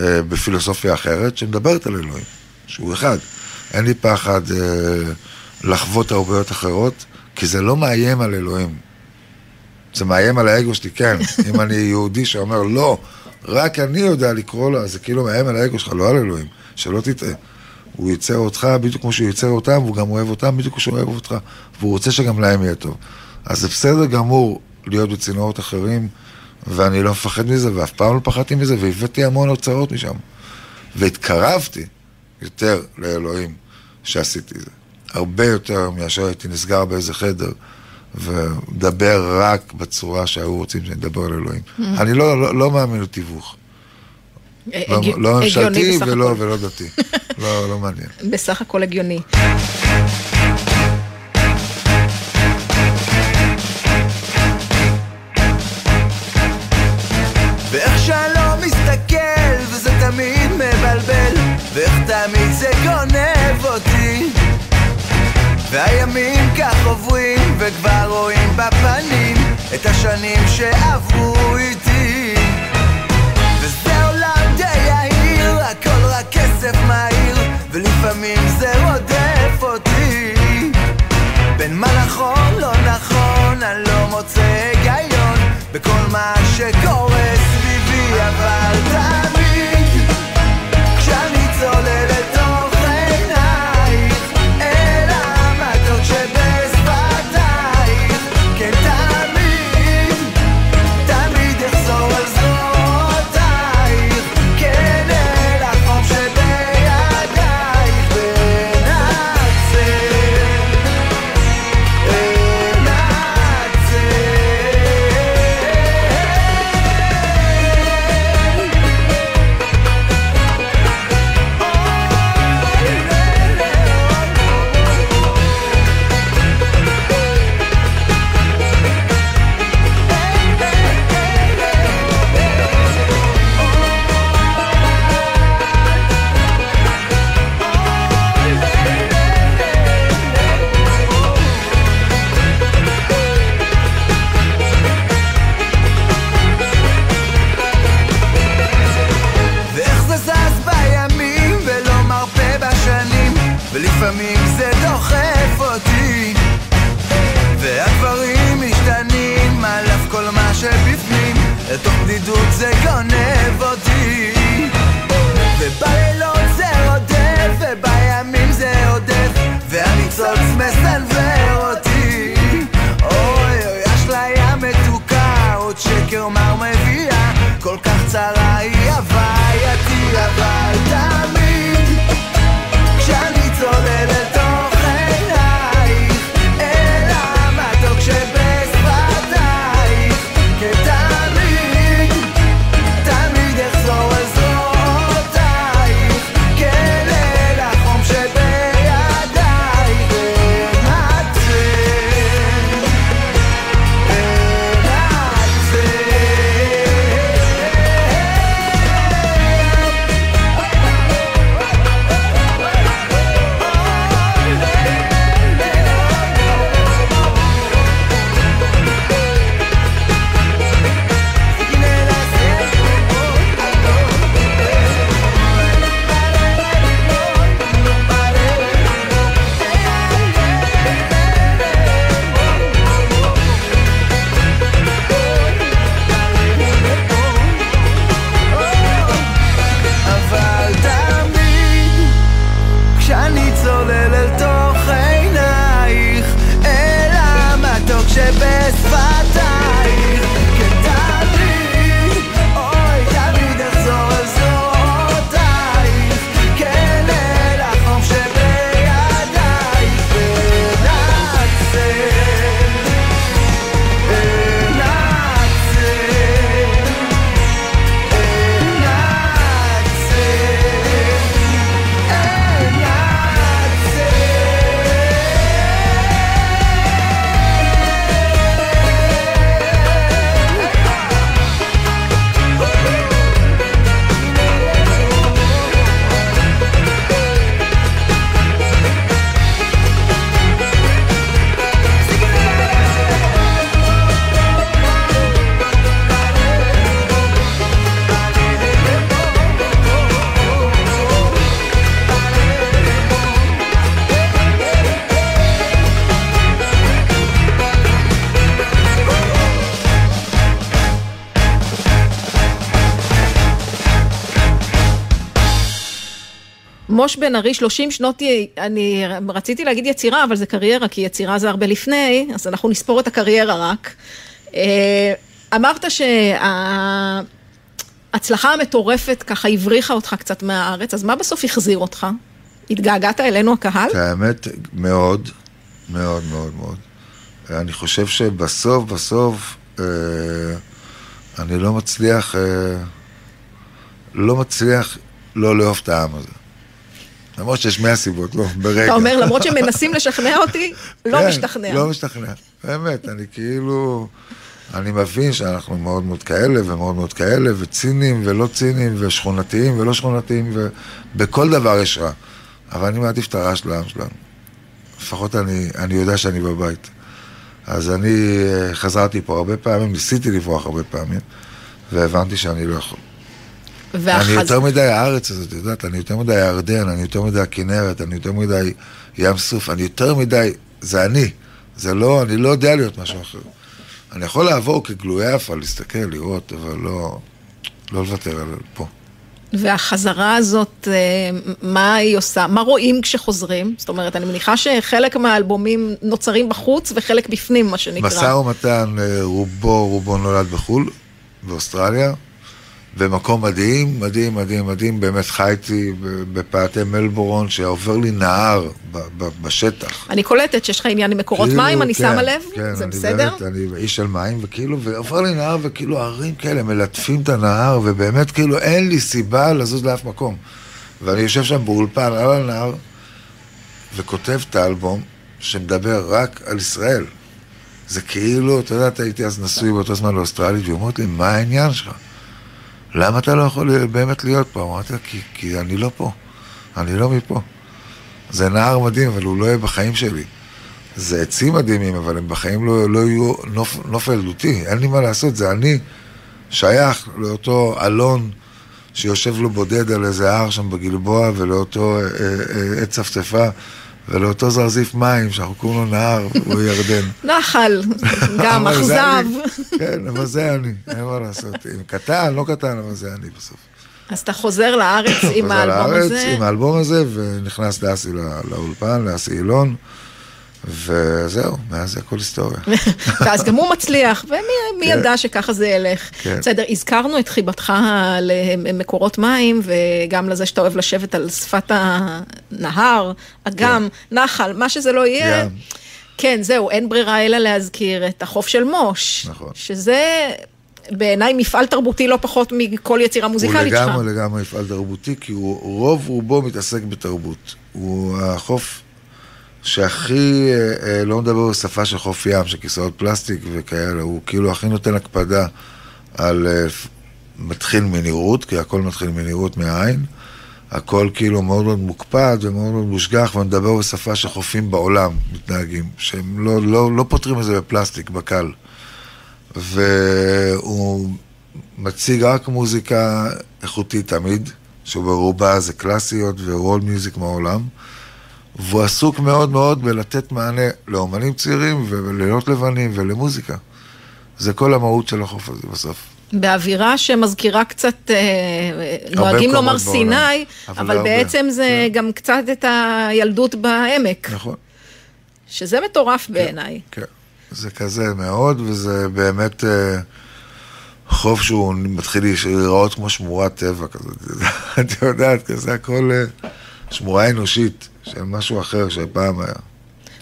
אה, בפילוסופיה אחרת שמדברת על אלוהים, שהוא אחד. אין לי פחד אה, לחוות תרבויות אחרות, כי זה לא מאיים על אלוהים. זה מאיים על האגו שלי, כן. *laughs* אם אני יהודי שאומר לא, רק אני יודע לקרוא לו, אז זה כאילו מאיים על האגו שלך, לא על אלוהים. שלא תטעה. הוא ייצר אותך בדיוק כמו שהוא ייצר אותם, והוא גם אוהב אותם בדיוק כמו שהוא אוהב אותך, והוא רוצה שגם להם יהיה טוב. אז זה בסדר גמור להיות בצינורות אחרים. ואני לא מפחד מזה, ואף פעם לא פחדתי מזה, והבאתי המון הוצאות משם. והתקרבתי יותר לאלוהים שעשיתי זה. הרבה יותר מאשר הייתי נסגר באיזה חדר ומדבר רק בצורה שהיו רוצים שאני אדבר על אלוהים. Mm-hmm. אני לא, לא, לא מאמין לתיווך. לא, לא ממשלתי ולא, ולא דתי. *laughs* לא, לא מעניין. בסך הכל הגיוני. gonna מוש בן ארי, 30 שנות, אני רציתי להגיד יצירה, אבל זה קריירה, כי יצירה זה הרבה לפני, אז אנחנו נספור את הקריירה רק. אה, אמרת שההצלחה המטורפת ככה הבריחה אותך קצת מהארץ, אז מה בסוף החזיר אותך? התגעגעת אלינו הקהל? האמת, מאוד, מאוד מאוד מאוד. אני חושב שבסוף, בסוף, אה, אני לא מצליח, אה, לא מצליח לא לאהוב את העם הזה. למרות שיש מאה סיבות, לא, ברגע. אתה אומר, למרות שמנסים לשכנע אותי, לא כן, משתכנע. לא משתכנע. באמת, אני כאילו... אני מבין שאנחנו מאוד מאוד כאלה ומאוד מאוד כאלה, וציניים ולא ציניים, ושכונתיים ולא שכונתיים, ובכל דבר יש רע. אבל אני מעדיף את הרע של העם שלנו. לפחות אני, אני יודע שאני בבית. אז אני אה, חזרתי פה הרבה פעמים, ניסיתי לברוח הרבה פעמים, והבנתי שאני לא יכול. והחז- אני יותר מדי הארץ הזאת, את יודעת, אני יותר מדי הירדן, אני יותר מדי הכנרת, אני יותר מדי ים סוף, אני יותר מדי, זה אני. זה לא, אני לא יודע להיות משהו אחר. אני יכול לעבור כגלויי אפה, להסתכל, לראות, אבל לא, לא לוותר על פה. והחזרה הזאת, אה, מה היא עושה? מה רואים כשחוזרים? זאת אומרת, אני מניחה שחלק מהאלבומים נוצרים בחוץ וחלק בפנים, מה שנקרא. משא ומתן, אה, רובו, רובו נולד בחו"ל, באוסטרליה, במקום מדהים, מדהים, מדהים, מדהים, באמת חייתי בפאתי מלבורון, שעובר לי נהר בשטח. אני קולטת שיש לך עניין עם מקורות כאילו, מים, אני כן, שמה לב, כן, זה אני בסדר? באמת, אני איש של מים, וכאילו, ועובר לי נהר, וכאילו ערים כאלה מלטפים את הנהר, ובאמת כאילו אין לי סיבה לזוז לאף מקום. ואני יושב שם באולפן על הנהר, וכותב את האלבום, שמדבר רק על ישראל. זה כאילו, אתה יודע, הייתי אז נשוי באותו זמן לאוסטרלית, והיא אומרת לי, מה העניין שלך? למה אתה לא יכול באמת להיות פה? אמרתי לה, כי, כי אני לא פה, אני לא מפה. זה נהר מדהים, אבל הוא לא יהיה בחיים שלי. זה עצים מדהימים, אבל הם בחיים לא, לא יהיו נוף, נוף ילדותי, אין לי מה לעשות, זה אני שייך לאותו אלון שיושב לו בודד על איזה הר שם בגלבוע, ולאותו אה, אה, עץ צפצפה ולאותו זרזיף מים, שאנחנו קוראים לו נהר, *laughs* הוא ירדן. נחל, גם אכזב. כן, אבל זה אני, אין מה לעשות. אם קטן, לא קטן, אבל זה אני בסוף. אז אתה חוזר לארץ עם חוזר האלבום לארץ הזה. עם האלבום הזה, ונכנס לאסי לא- לאולפן, לאסי אילון, וזהו, מאז זה הכל היסטוריה. *laughs* ואז גם הוא מצליח, ומי מי כן. ידע שככה זה ילך. כן. בסדר, הזכרנו את חיבתך למקורות מים, וגם לזה שאתה אוהב לשבת על שפת הנהר, אגם, נחל, מה שזה לא יהיה. כן, זהו, אין ברירה אלא להזכיר את החוף של מוש. נכון. שזה בעיניי מפעל תרבותי לא פחות מכל יצירה הוא מוזיקלית שלך. לגמרי לגמרי מפעל תרבותי, כי הוא רוב רובו מתעסק בתרבות. הוא החוף שהכי אה, אה, לא מדבר בשפה של חוף ים, של כיסאות פלסטיק וכאלה, הוא כאילו הכי נותן הקפדה על... אה, מתחיל מנראות, כי הכל מתחיל מנראות מהעין. הכל כאילו מאוד מאוד מוקפד ומאוד מאוד מושגח, ומדבר בשפה שחופים בעולם מתנהגים, שהם לא, לא, לא פותרים את זה בפלסטיק, בקל. והוא מציג רק מוזיקה איכותית תמיד, שברובה זה קלאסיות ורול מיוזיק מהעולם. והוא עסוק מאוד מאוד בלתת מענה לאומנים צעירים וללילות לבנים ולמוזיקה. זה כל המהות של החוף הזה בסוף. באווירה שמזכירה קצת, אה, נוהגים לומר בעולם, סיני, אבל אבל לא. בעצם זה כן. גם קצת את הילדות בעמק, נכון. שזה מטורף בעיניי. כן, זה כזה מאוד, וזה באמת אה, חוף שהוא מתחיל להיראות כמו שמורת טבע כזאת. *laughs* את יודעת, כזה הכל אה, שמורה אנושית, של משהו אחר שפעם היה.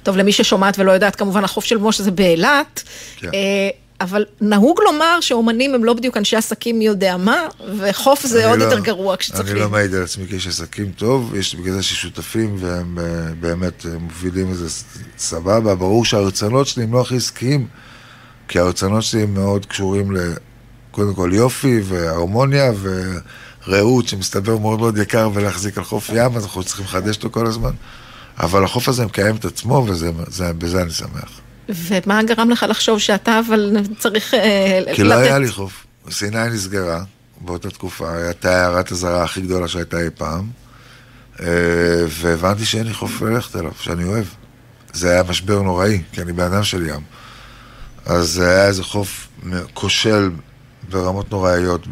טוב, למי ששומעת ולא יודעת, כמובן החוף של משה זה באילת, כן. אה, אבל נהוג לומר שאומנים הם לא בדיוק אנשי עסקים מי יודע מה, וחוף זה עוד לא- יותר גרוע כשצריכים. אני לא מעיד על עצמי כאיש עסקים טוב, יש בגלל זה ששותפים והם אה, באמת אה, מובילים את זה ס- סבבה. ברור שהרצונות שלי הם לא הכי עסקיים, כי הרצונות שלי הם מאוד קשורים ל... קודם כל יופי והרמוניה ורעות שמסתבר מאוד מאוד יקר ולהחזיק על חוף ים, אז אנחנו צריכים לחדש אותו כל הזמן. אבל החוף הזה מקיים את עצמו ובזה אני שמח. ומה גרם לך לחשוב שאתה אבל צריך אה, כי לא היה לי חוף. סיני נסגרה באותה תקופה, הייתה הערת הזרה הכי גדולה שהייתה אי פעם, אה, והבנתי שאין לי חוף ללכת אליו, שאני אוהב. זה היה משבר נוראי, כי אני בן אדם של ים. אז היה איזה חוף כושל ברמות נוראיות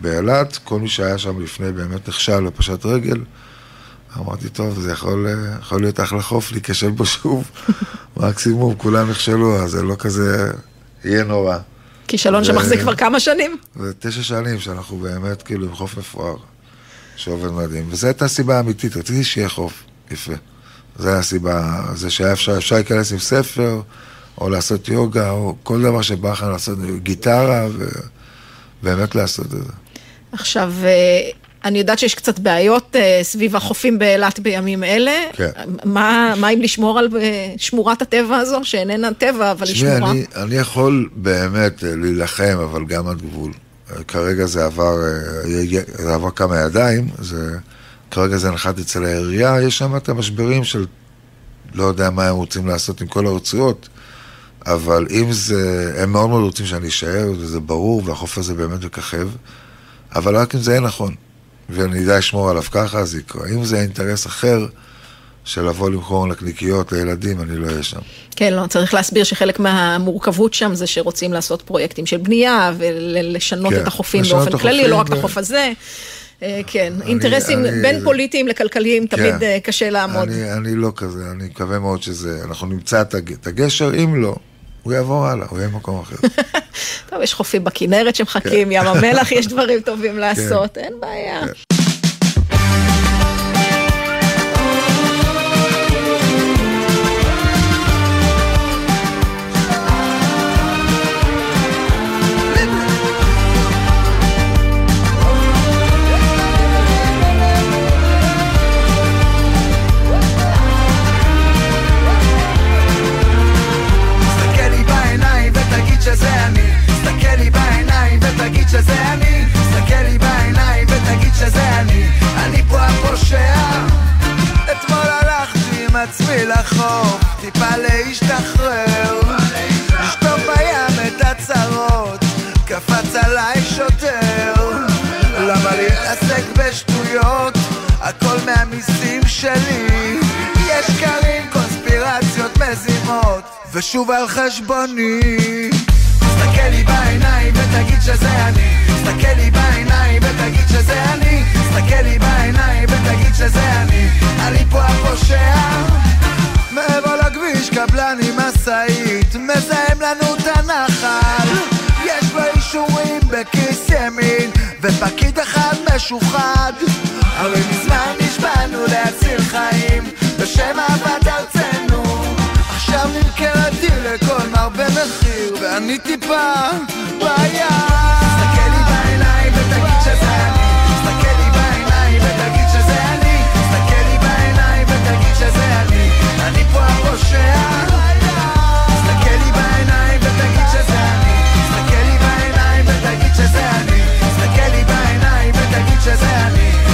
באילת, כל מי שהיה שם לפני באמת נכשל ופשט רגל. אמרתי, טוב, זה יכול, אה, יכול להיות אחלה חוף, להיכשל בו שוב. *laughs* מקסימום, כולם נכשלו, אז זה לא כזה, יהיה נורא. כישלון ו- שמחזיק כבר כמה שנים? זה תשע שנים שאנחנו באמת כאילו עם חוף מפואר, שעובד מדהים. וזו הייתה הסיבה האמיתית, רציתי שיהיה חוף יפה. זו הייתה הסיבה, זה שהיה אפשר, אפשר להיכנס עם ספר, או לעשות יוגה, או כל דבר שבא לך לעשות, גיטרה, ובאמת לעשות את זה. עכשיו, אה, אני יודעת שיש קצת בעיות אה, סביב החופים באילת בימים אלה. כן. מה, מה אם לשמור על אה, שמורת הטבע הזו, שאיננה טבע, אבל היא שמורה? אני, אני יכול באמת להילחם, אבל גם עד גבול. כרגע זה עבר, זה עבר כמה ידיים, זה, כרגע זה נחת אצל העירייה, יש שם את המשברים של לא יודע מה הם רוצים לעשות עם כל הרצועות, אבל אם זה, הם מאוד מאוד רוצים שאני אשאר, וזה ברור, והחוף הזה באמת מככב, אבל רק אם זה יהיה נכון, ואני אדע לשמור עליו ככה, אז יקרה. אם זה אינטרס אחר, של לבוא למכור נקניקיות לילדים, אני לא אהיה שם. כן, לא, צריך להסביר שחלק מהמורכבות שם זה שרוצים לעשות פרויקטים של בנייה ולשנות כן, את החופים באופן את כללי, לא רק את ו- החוף הזה. אה, כן, אני- אינטרסים אני- בין פוליטיים לכלכליים תמיד כן. אה, קשה לעמוד. אני, אני לא כזה, אני מקווה מאוד שזה, אנחנו נמצא את את הגשר, אם לא, הוא יעבור הלאה, הוא יהיה במקום אחר. *laughs* טוב, יש חופים בכנרת שמחכים, ים המלח, *laughs* יש דברים טובים לעשות, אין בעיה. ושוב על חשבוני. תסתכל לי בעיניים ותגיד שזה אני. תסתכל לי בעיניים ותגיד שזה אני. תסתכל לי בעיניים ותגיד שזה אני. אני פה הפושע. מעבר לכביש קבלן עם משאית. מזהם לנו את הנחל. יש לו אישורים בכיס ימין ופקיד אחד משוחד. הרי מזמן נשבענו להציל חיים בשם אהבת דיר לכל מרבה מחיר ואני טיפה בעיה. תסתכל לי בעיניים ותגיד שזה אני. תסתכל לי בעיניים ותגיד שזה אני. תסתכל לי בעיניים ותגיד שזה אני. אני פה הפושע. תסתכל לי בעיניים ותגיד שזה אני. תסתכל לי בעיניים ותגיד שזה אני. תסתכל לי בעיניים ותגיד שזה אני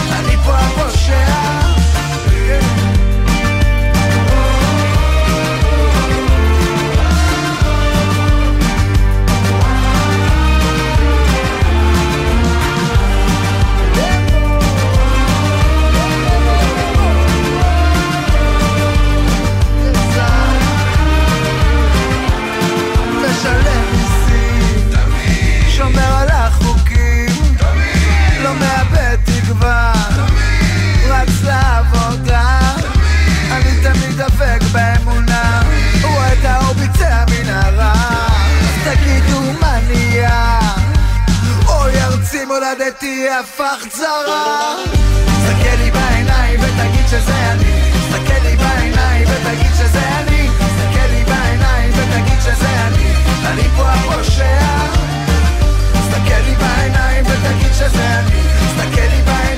מולדתי הפך צרה. תסתכל לי בעיניים ותגיד שזה אני, תסתכל לי בעיניים ותגיד שזה אני, תסתכל לי בעיניים ותגיד שזה אני, אני פה הפושע. תסתכל לי בעיניים ותגיד שזה אני, תסתכל לי בעיניים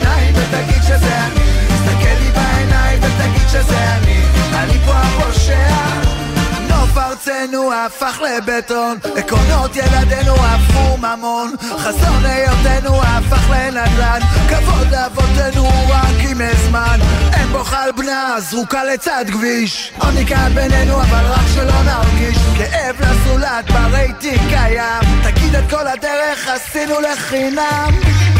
הפך לבטון, עקרונות ילדינו הפכו ממון, חזון היותנו הפך לנדל"ן, כבוד לאבותינו רק עם הזמן, אין בו חל בנה זרוקה לצד כביש, עוני כאן בינינו אבל רק שלא נרגיש, כאב לזולת ברייטינג קיים, תגיד את כל הדרך עשינו לחינם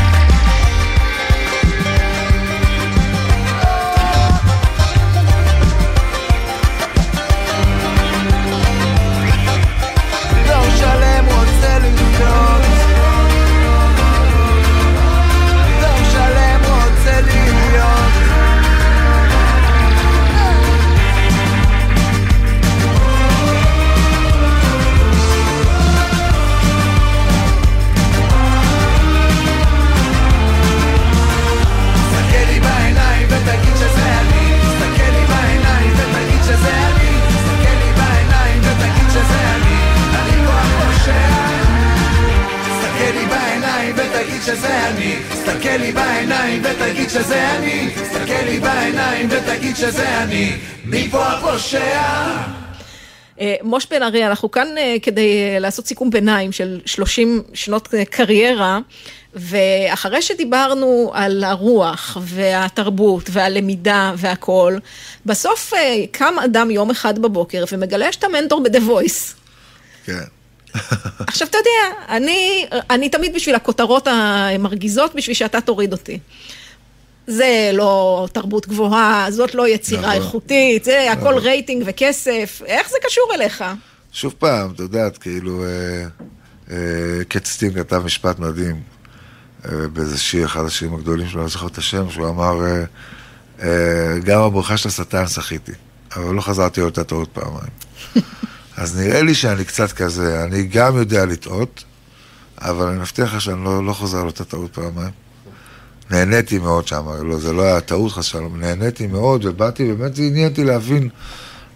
שזה אני תסתכל לי בעיניים ותגיד שזה אני תסתכל לי בעיניים ותגיד שזה אני מי פה הפושע? אה, מוש בן ארי, אנחנו כאן אה, כדי אה, לעשות סיכום ביניים של 30 שנות קריירה, ואחרי שדיברנו על הרוח והתרבות והלמידה והכל, בסוף קם אדם יום אחד בבוקר ומגלה שאתה מנטור ב-The Voice. כן. *laughs* עכשיו, אתה יודע, אני, אני תמיד בשביל הכותרות המרגיזות, בשביל שאתה תוריד אותי. זה לא תרבות גבוהה, זאת לא יצירה נכון. איכותית, זה הכל נכון. רייטינג וכסף, איך זה קשור אליך? שוב פעם, את יודעת, כאילו, אה, אה, קט כתב משפט מדהים אה, באיזה שיר, אחד השירים הגדולים שלו, אני לא זוכר את השם, שהוא אמר, אה, אה, גם הבריכה של השטן שחיתי, אבל לא חזרתי על אותה טעות פעמיים. *laughs* אז נראה לי שאני קצת כזה, אני גם יודע לטעות, אבל אני מבטיח לך שאני לא, לא חוזר על אותה טעות פעמיים. נהניתי מאוד שם, לא, זה לא היה טעות חס ושלום, נהניתי מאוד, ובאתי, באמת זה עניין אותי להבין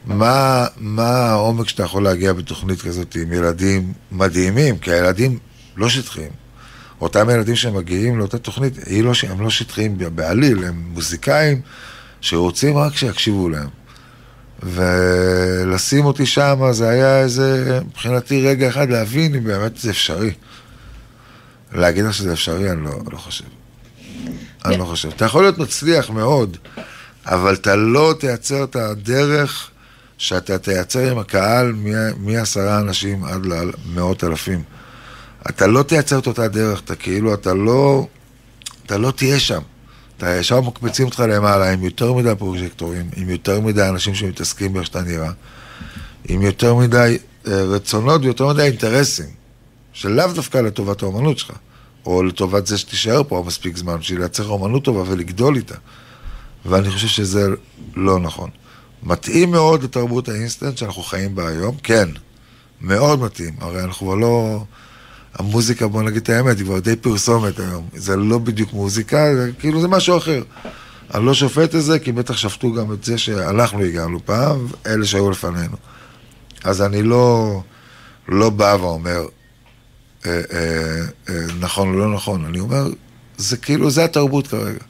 מה, מה העומק שאתה יכול להגיע בתוכנית כזאת עם ילדים מדהימים, כי הילדים לא שטחיים. אותם ילדים שמגיעים לאותה תוכנית, לא, הם לא שטחיים בעליל, הם מוזיקאים שרוצים רק שיקשיבו להם. ולשים אותי שם, זה היה איזה, מבחינתי רגע אחד להבין אם באמת זה אפשרי. להגיד לך שזה אפשרי, אני לא, לא חושב. אני לא חושב. אתה יכול להיות מצליח מאוד, אבל אתה לא תייצר את הדרך שאתה תייצר עם הקהל מעשרה אנשים עד למאות אלפים. אתה לא תייצר את אותה דרך, אתה כאילו, אתה לא, אתה לא תהיה שם. אתה ישר מקפיצים אותך למעלה עם יותר מדי פרוג'קטורים, עם יותר מדי אנשים שמתעסקים באיך שאתה נראה, עם יותר מדי אה, רצונות ויותר מדי אינטרסים, שלאו דווקא לטובת האומנות שלך, או לטובת זה שתישאר פה מספיק זמן, בשביל לייצר אומנות טובה ולגדול איתה. ואני חושב שזה לא נכון. מתאים מאוד לתרבות האינסטנט שאנחנו חיים בה היום, כן, מאוד מתאים. הרי אנחנו לא... המוזיקה, בוא נגיד את האמת, היא כבר די פרסומת היום. זה לא בדיוק מוזיקה, זה כאילו זה משהו אחר. אני לא שופט את זה, כי בטח שפטו גם את זה שאנחנו הגענו פעם, אלה שהיו לפנינו. אז אני לא, לא בא ואומר, אה, אה, אה, נכון או לא נכון, אני אומר, זה כאילו, זה התרבות כרגע.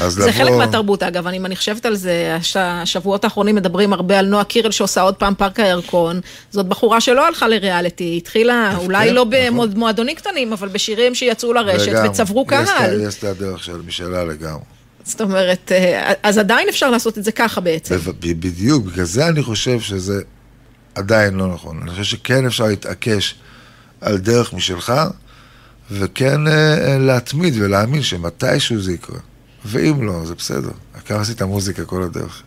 אז זה חלק מהתרבות, אגב, אני, אני חושבת על זה, הש, השבועות האחרונים מדברים הרבה על נועה קירל שעושה עוד פעם פארק הירקון. זאת בחורה שלא הלכה לריאליטי, היא התחילה אולי כן, לא נכון. במועדונים קטנים, אבל בשירים שיצאו לרשת וגם, וצברו קהל. יש את הדרך של משאלה לגמרי. זאת אומרת, אה, אז עדיין אפשר לעשות את זה ככה בעצם. בדיוק, בגלל זה אני חושב שזה עדיין לא נכון. אני חושב שכן אפשר להתעקש על דרך משלך, וכן אה, אה, להתמיד ולהאמין שמתישהו זה יקרה. ואם לא, זה בסדר. העיקר עשית מוזיקה כל הדרך.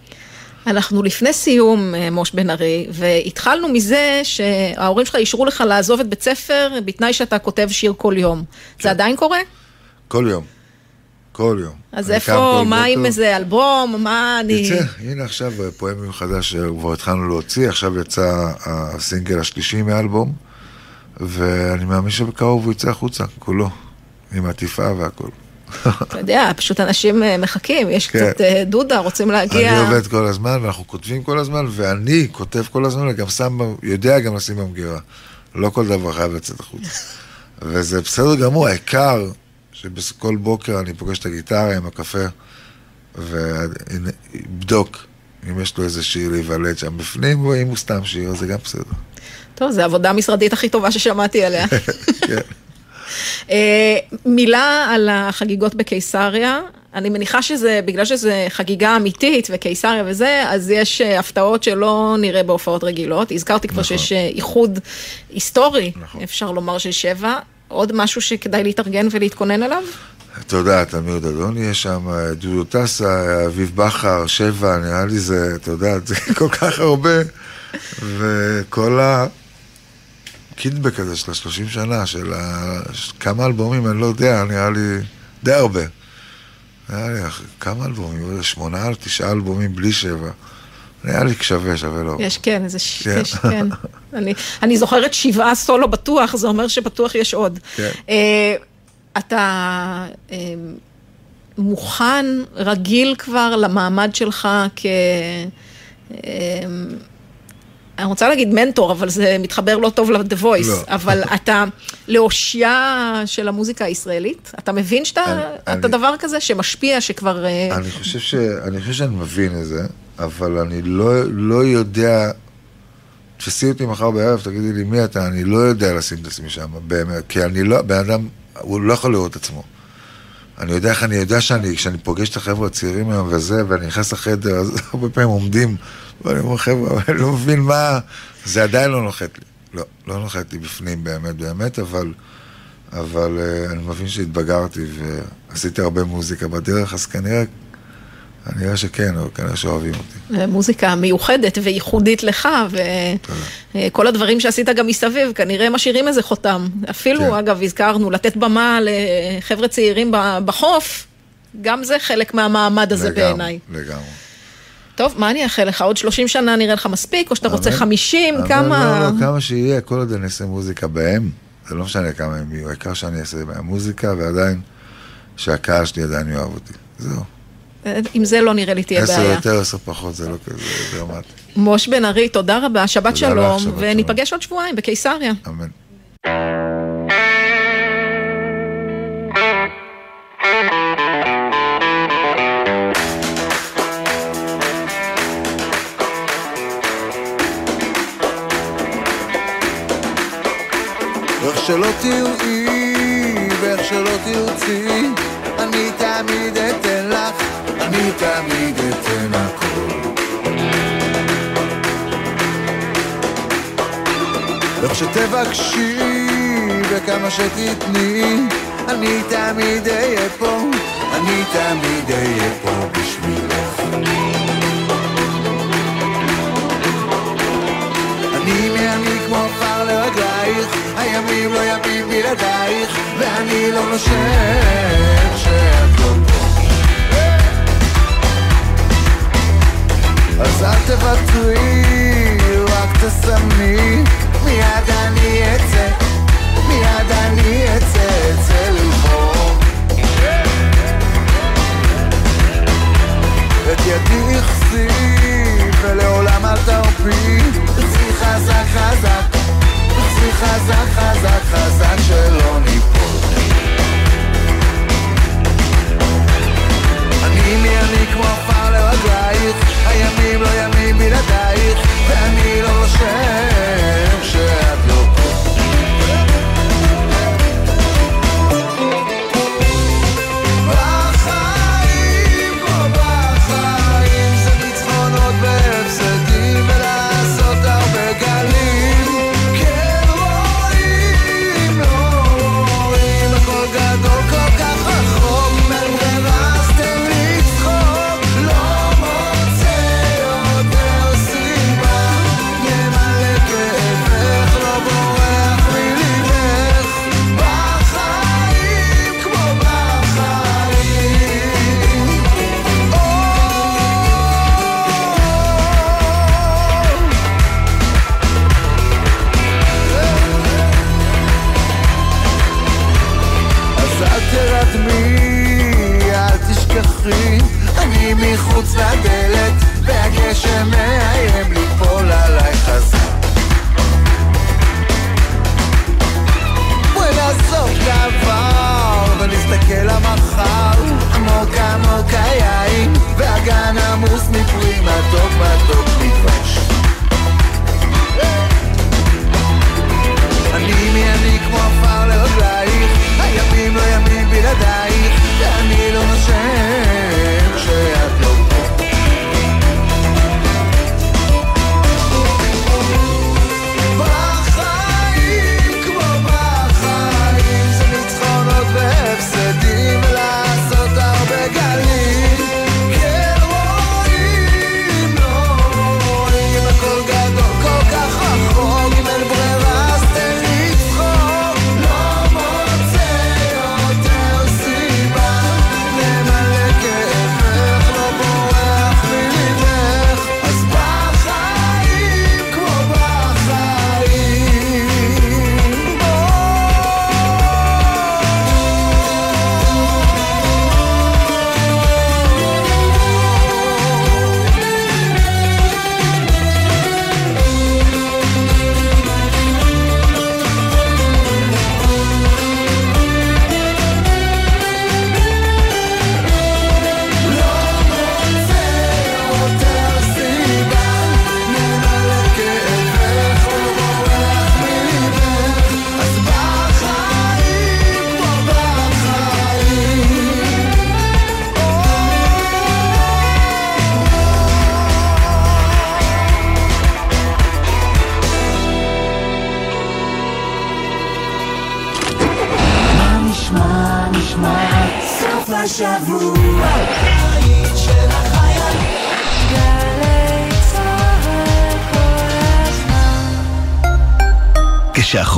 אנחנו לפני סיום, אה, מוש בן ארי, והתחלנו מזה שההורים שלך אישרו לך לעזוב את בית ספר בתנאי שאתה כותב שיר כל יום. כן. זה עדיין קורה? כל יום. כל יום. אז איפה, מה עם בוקר. איזה אלבום, מה אני... יצא, הנה עכשיו פואמים חדש שכבר התחלנו להוציא, עכשיו יצא הסינגל השלישי מהאלבום, ואני מאמין שבקרוב הוא יצא החוצה, כולו, עם עטיפה והכל. *laughs* אתה יודע, פשוט אנשים אה, מחכים, יש כן. קצת אה, דודה, רוצים להגיע... אני עובד כל הזמן, ואנחנו כותבים כל הזמן, ואני כותב כל הזמן, וגם שם, יודע גם לשים במגירה. לא כל דבר חייב לצאת החוצה. *laughs* וזה בסדר גמור, העיקר שבכל בוקר אני פוגש את הגיטרה עם הקפה, ואבדוק אם יש לו איזה שיר להיוולד שם בפנים, או אם הוא סתם שיר, זה גם בסדר. טוב, זו העבודה המשרדית הכי טובה ששמעתי עליה. *laughs* כן. אה, מילה על החגיגות בקיסריה. אני מניחה שזה, בגלל שזה חגיגה אמיתית וקיסריה וזה, אז יש אה, הפתעות שלא נראה בהופעות רגילות. הזכרתי כבר נכון. שיש אה, איחוד היסטורי, נכון. אפשר לומר, של שבע. עוד משהו שכדאי להתארגן ולהתכונן אליו? אתה יודע, תמיר דדון יש שם, דודו טסה, אביב בכר, שבע, נראה לי זה, אתה יודע, זה *laughs* כל כך הרבה, וכל הקידבק הזה של השלושים שנה, של ה... כמה אלבומים, אני לא יודע, נראה לי די הרבה. נראה לי, כמה אלבומים? שמונה, תשעה אלבומים בלי שבע. נראה לי שווה, שווה לו. יש, כן, איזה ש... כן. יש, כן. אני, אני זוכרת שבעה סולו בטוח, זה אומר שבטוח יש עוד. כן. אה, אתה אה, מוכן, רגיל כבר למעמד שלך כ... אה, אני רוצה להגיד מנטור, אבל זה מתחבר לא טוב ל-The Voice, לא. אבל *laughs* אתה לאושייה של המוזיקה הישראלית? אתה מבין שאתה אני- אתה אני- דבר כזה שמשפיע, שכבר... אה, אני חושב, ש... אני חושב שאני מבין את זה, אבל אני לא, לא יודע... תפסי אותי מחר בערב, תגידי לי מי אתה, אני לא יודע לשים את עצמי שם, באמת, כי אני לא, בן אדם, הוא לא יכול לראות את עצמו. אני יודע איך אני יודע שאני, כשאני פוגש את החבר'ה הצעירים היום וזה, ואני נכנס לחדר, אז *laughs* הרבה פעמים עומדים, ואני אומר, חבר'ה, אני לא מבין מה, זה עדיין לא נוחת לי. לא, לא נוחת לי בפנים באמת, באמת, אבל, אבל אה, אני מבין שהתבגרתי ועשיתי הרבה מוזיקה בדרך, אז כנראה, כנראה שכן, או כנראה שאוהבים אותי. מוזיקה מיוחדת וייחודית לך, וכל הדברים שעשית גם מסביב, כנראה משאירים איזה חותם. אפילו, כן. אגב, הזכרנו, לתת במה לחבר'ה צעירים בחוף, גם זה חלק מהמעמד הזה לגמרי, בעיניי. לגמרי. טוב, מה אני אאחל לך? עוד 30 שנה נראה לך מספיק, או שאתה רוצה אמן. 50? אבל כמה... לא, לא, כמה שיהיה, כל עוד אני אעשה מוזיקה בהם, זה לא משנה כמה הם יהיו, העיקר שאני אעשה בהם מוזיקה, ועדיין, שהקהל שלי עדיין יאהב אותי. זהו. עם זה לא נראה לי תהיה עשר בעיה. יותר, עשר פחות, זה לא כזה דרמטי. מוש בן ארי, תודה רבה, שבת שלום, וניפגש עוד שבועיים בקיסריה. אמן. שלא תראי ואיך שלא תרצי, אני תמיד אתן לך, אני תמיד אתן הכל. איך שתבקשי וכמה שתתני, אני תמיד אהיה פה, אני תמיד אהיה פה בשבילך. לרגלייך, הימים לא ימים בלעדייך, ואני לא נושם שאת לא פה. אז אל תוותרי, רק תסמני, מיד אני אצא, מיד אני אצא, אצא לבחור. את ידי הכסי, ולעולם אל תרפי, תחזי חזק חזק, תחזי חזק חזק חזק שלא ניפול. אני מי אני כמו עפר לרגלייך, הימים לא ימים בלעדייך, ואני לא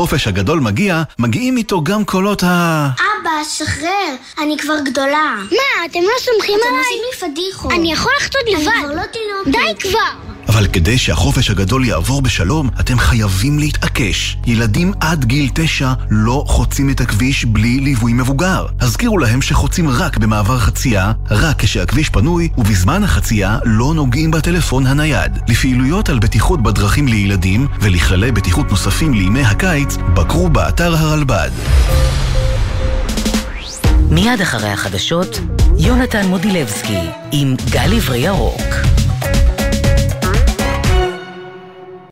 כשהחופש הגדול מגיע, מגיעים איתו גם קולות ה... אבא, שחרר, אני כבר גדולה. מה, אתם לא סומכים עליי? אתם עושים לי פדיחות. אני יכול לחטות לבד. אני כבר לא תינוקת. די כבר! אבל כדי שהחופש הגדול יעבור בשלום, אתם חייבים להתעקש. ילדים עד גיל תשע לא חוצים את הכביש בלי ליווי מבוגר. הזכירו להם שחוצים רק במעבר חצייה, רק כשהכביש פנוי, ובזמן החצייה לא נוגעים בטלפון הנייד. לפעילויות על בטיחות בדרכים לילדים ולכללי בטיחות נוספים לימי הקיץ, בקרו באתר הרלב"ד. מיד אחרי החדשות, יונתן מודילבסקי עם גל עברי ירוק.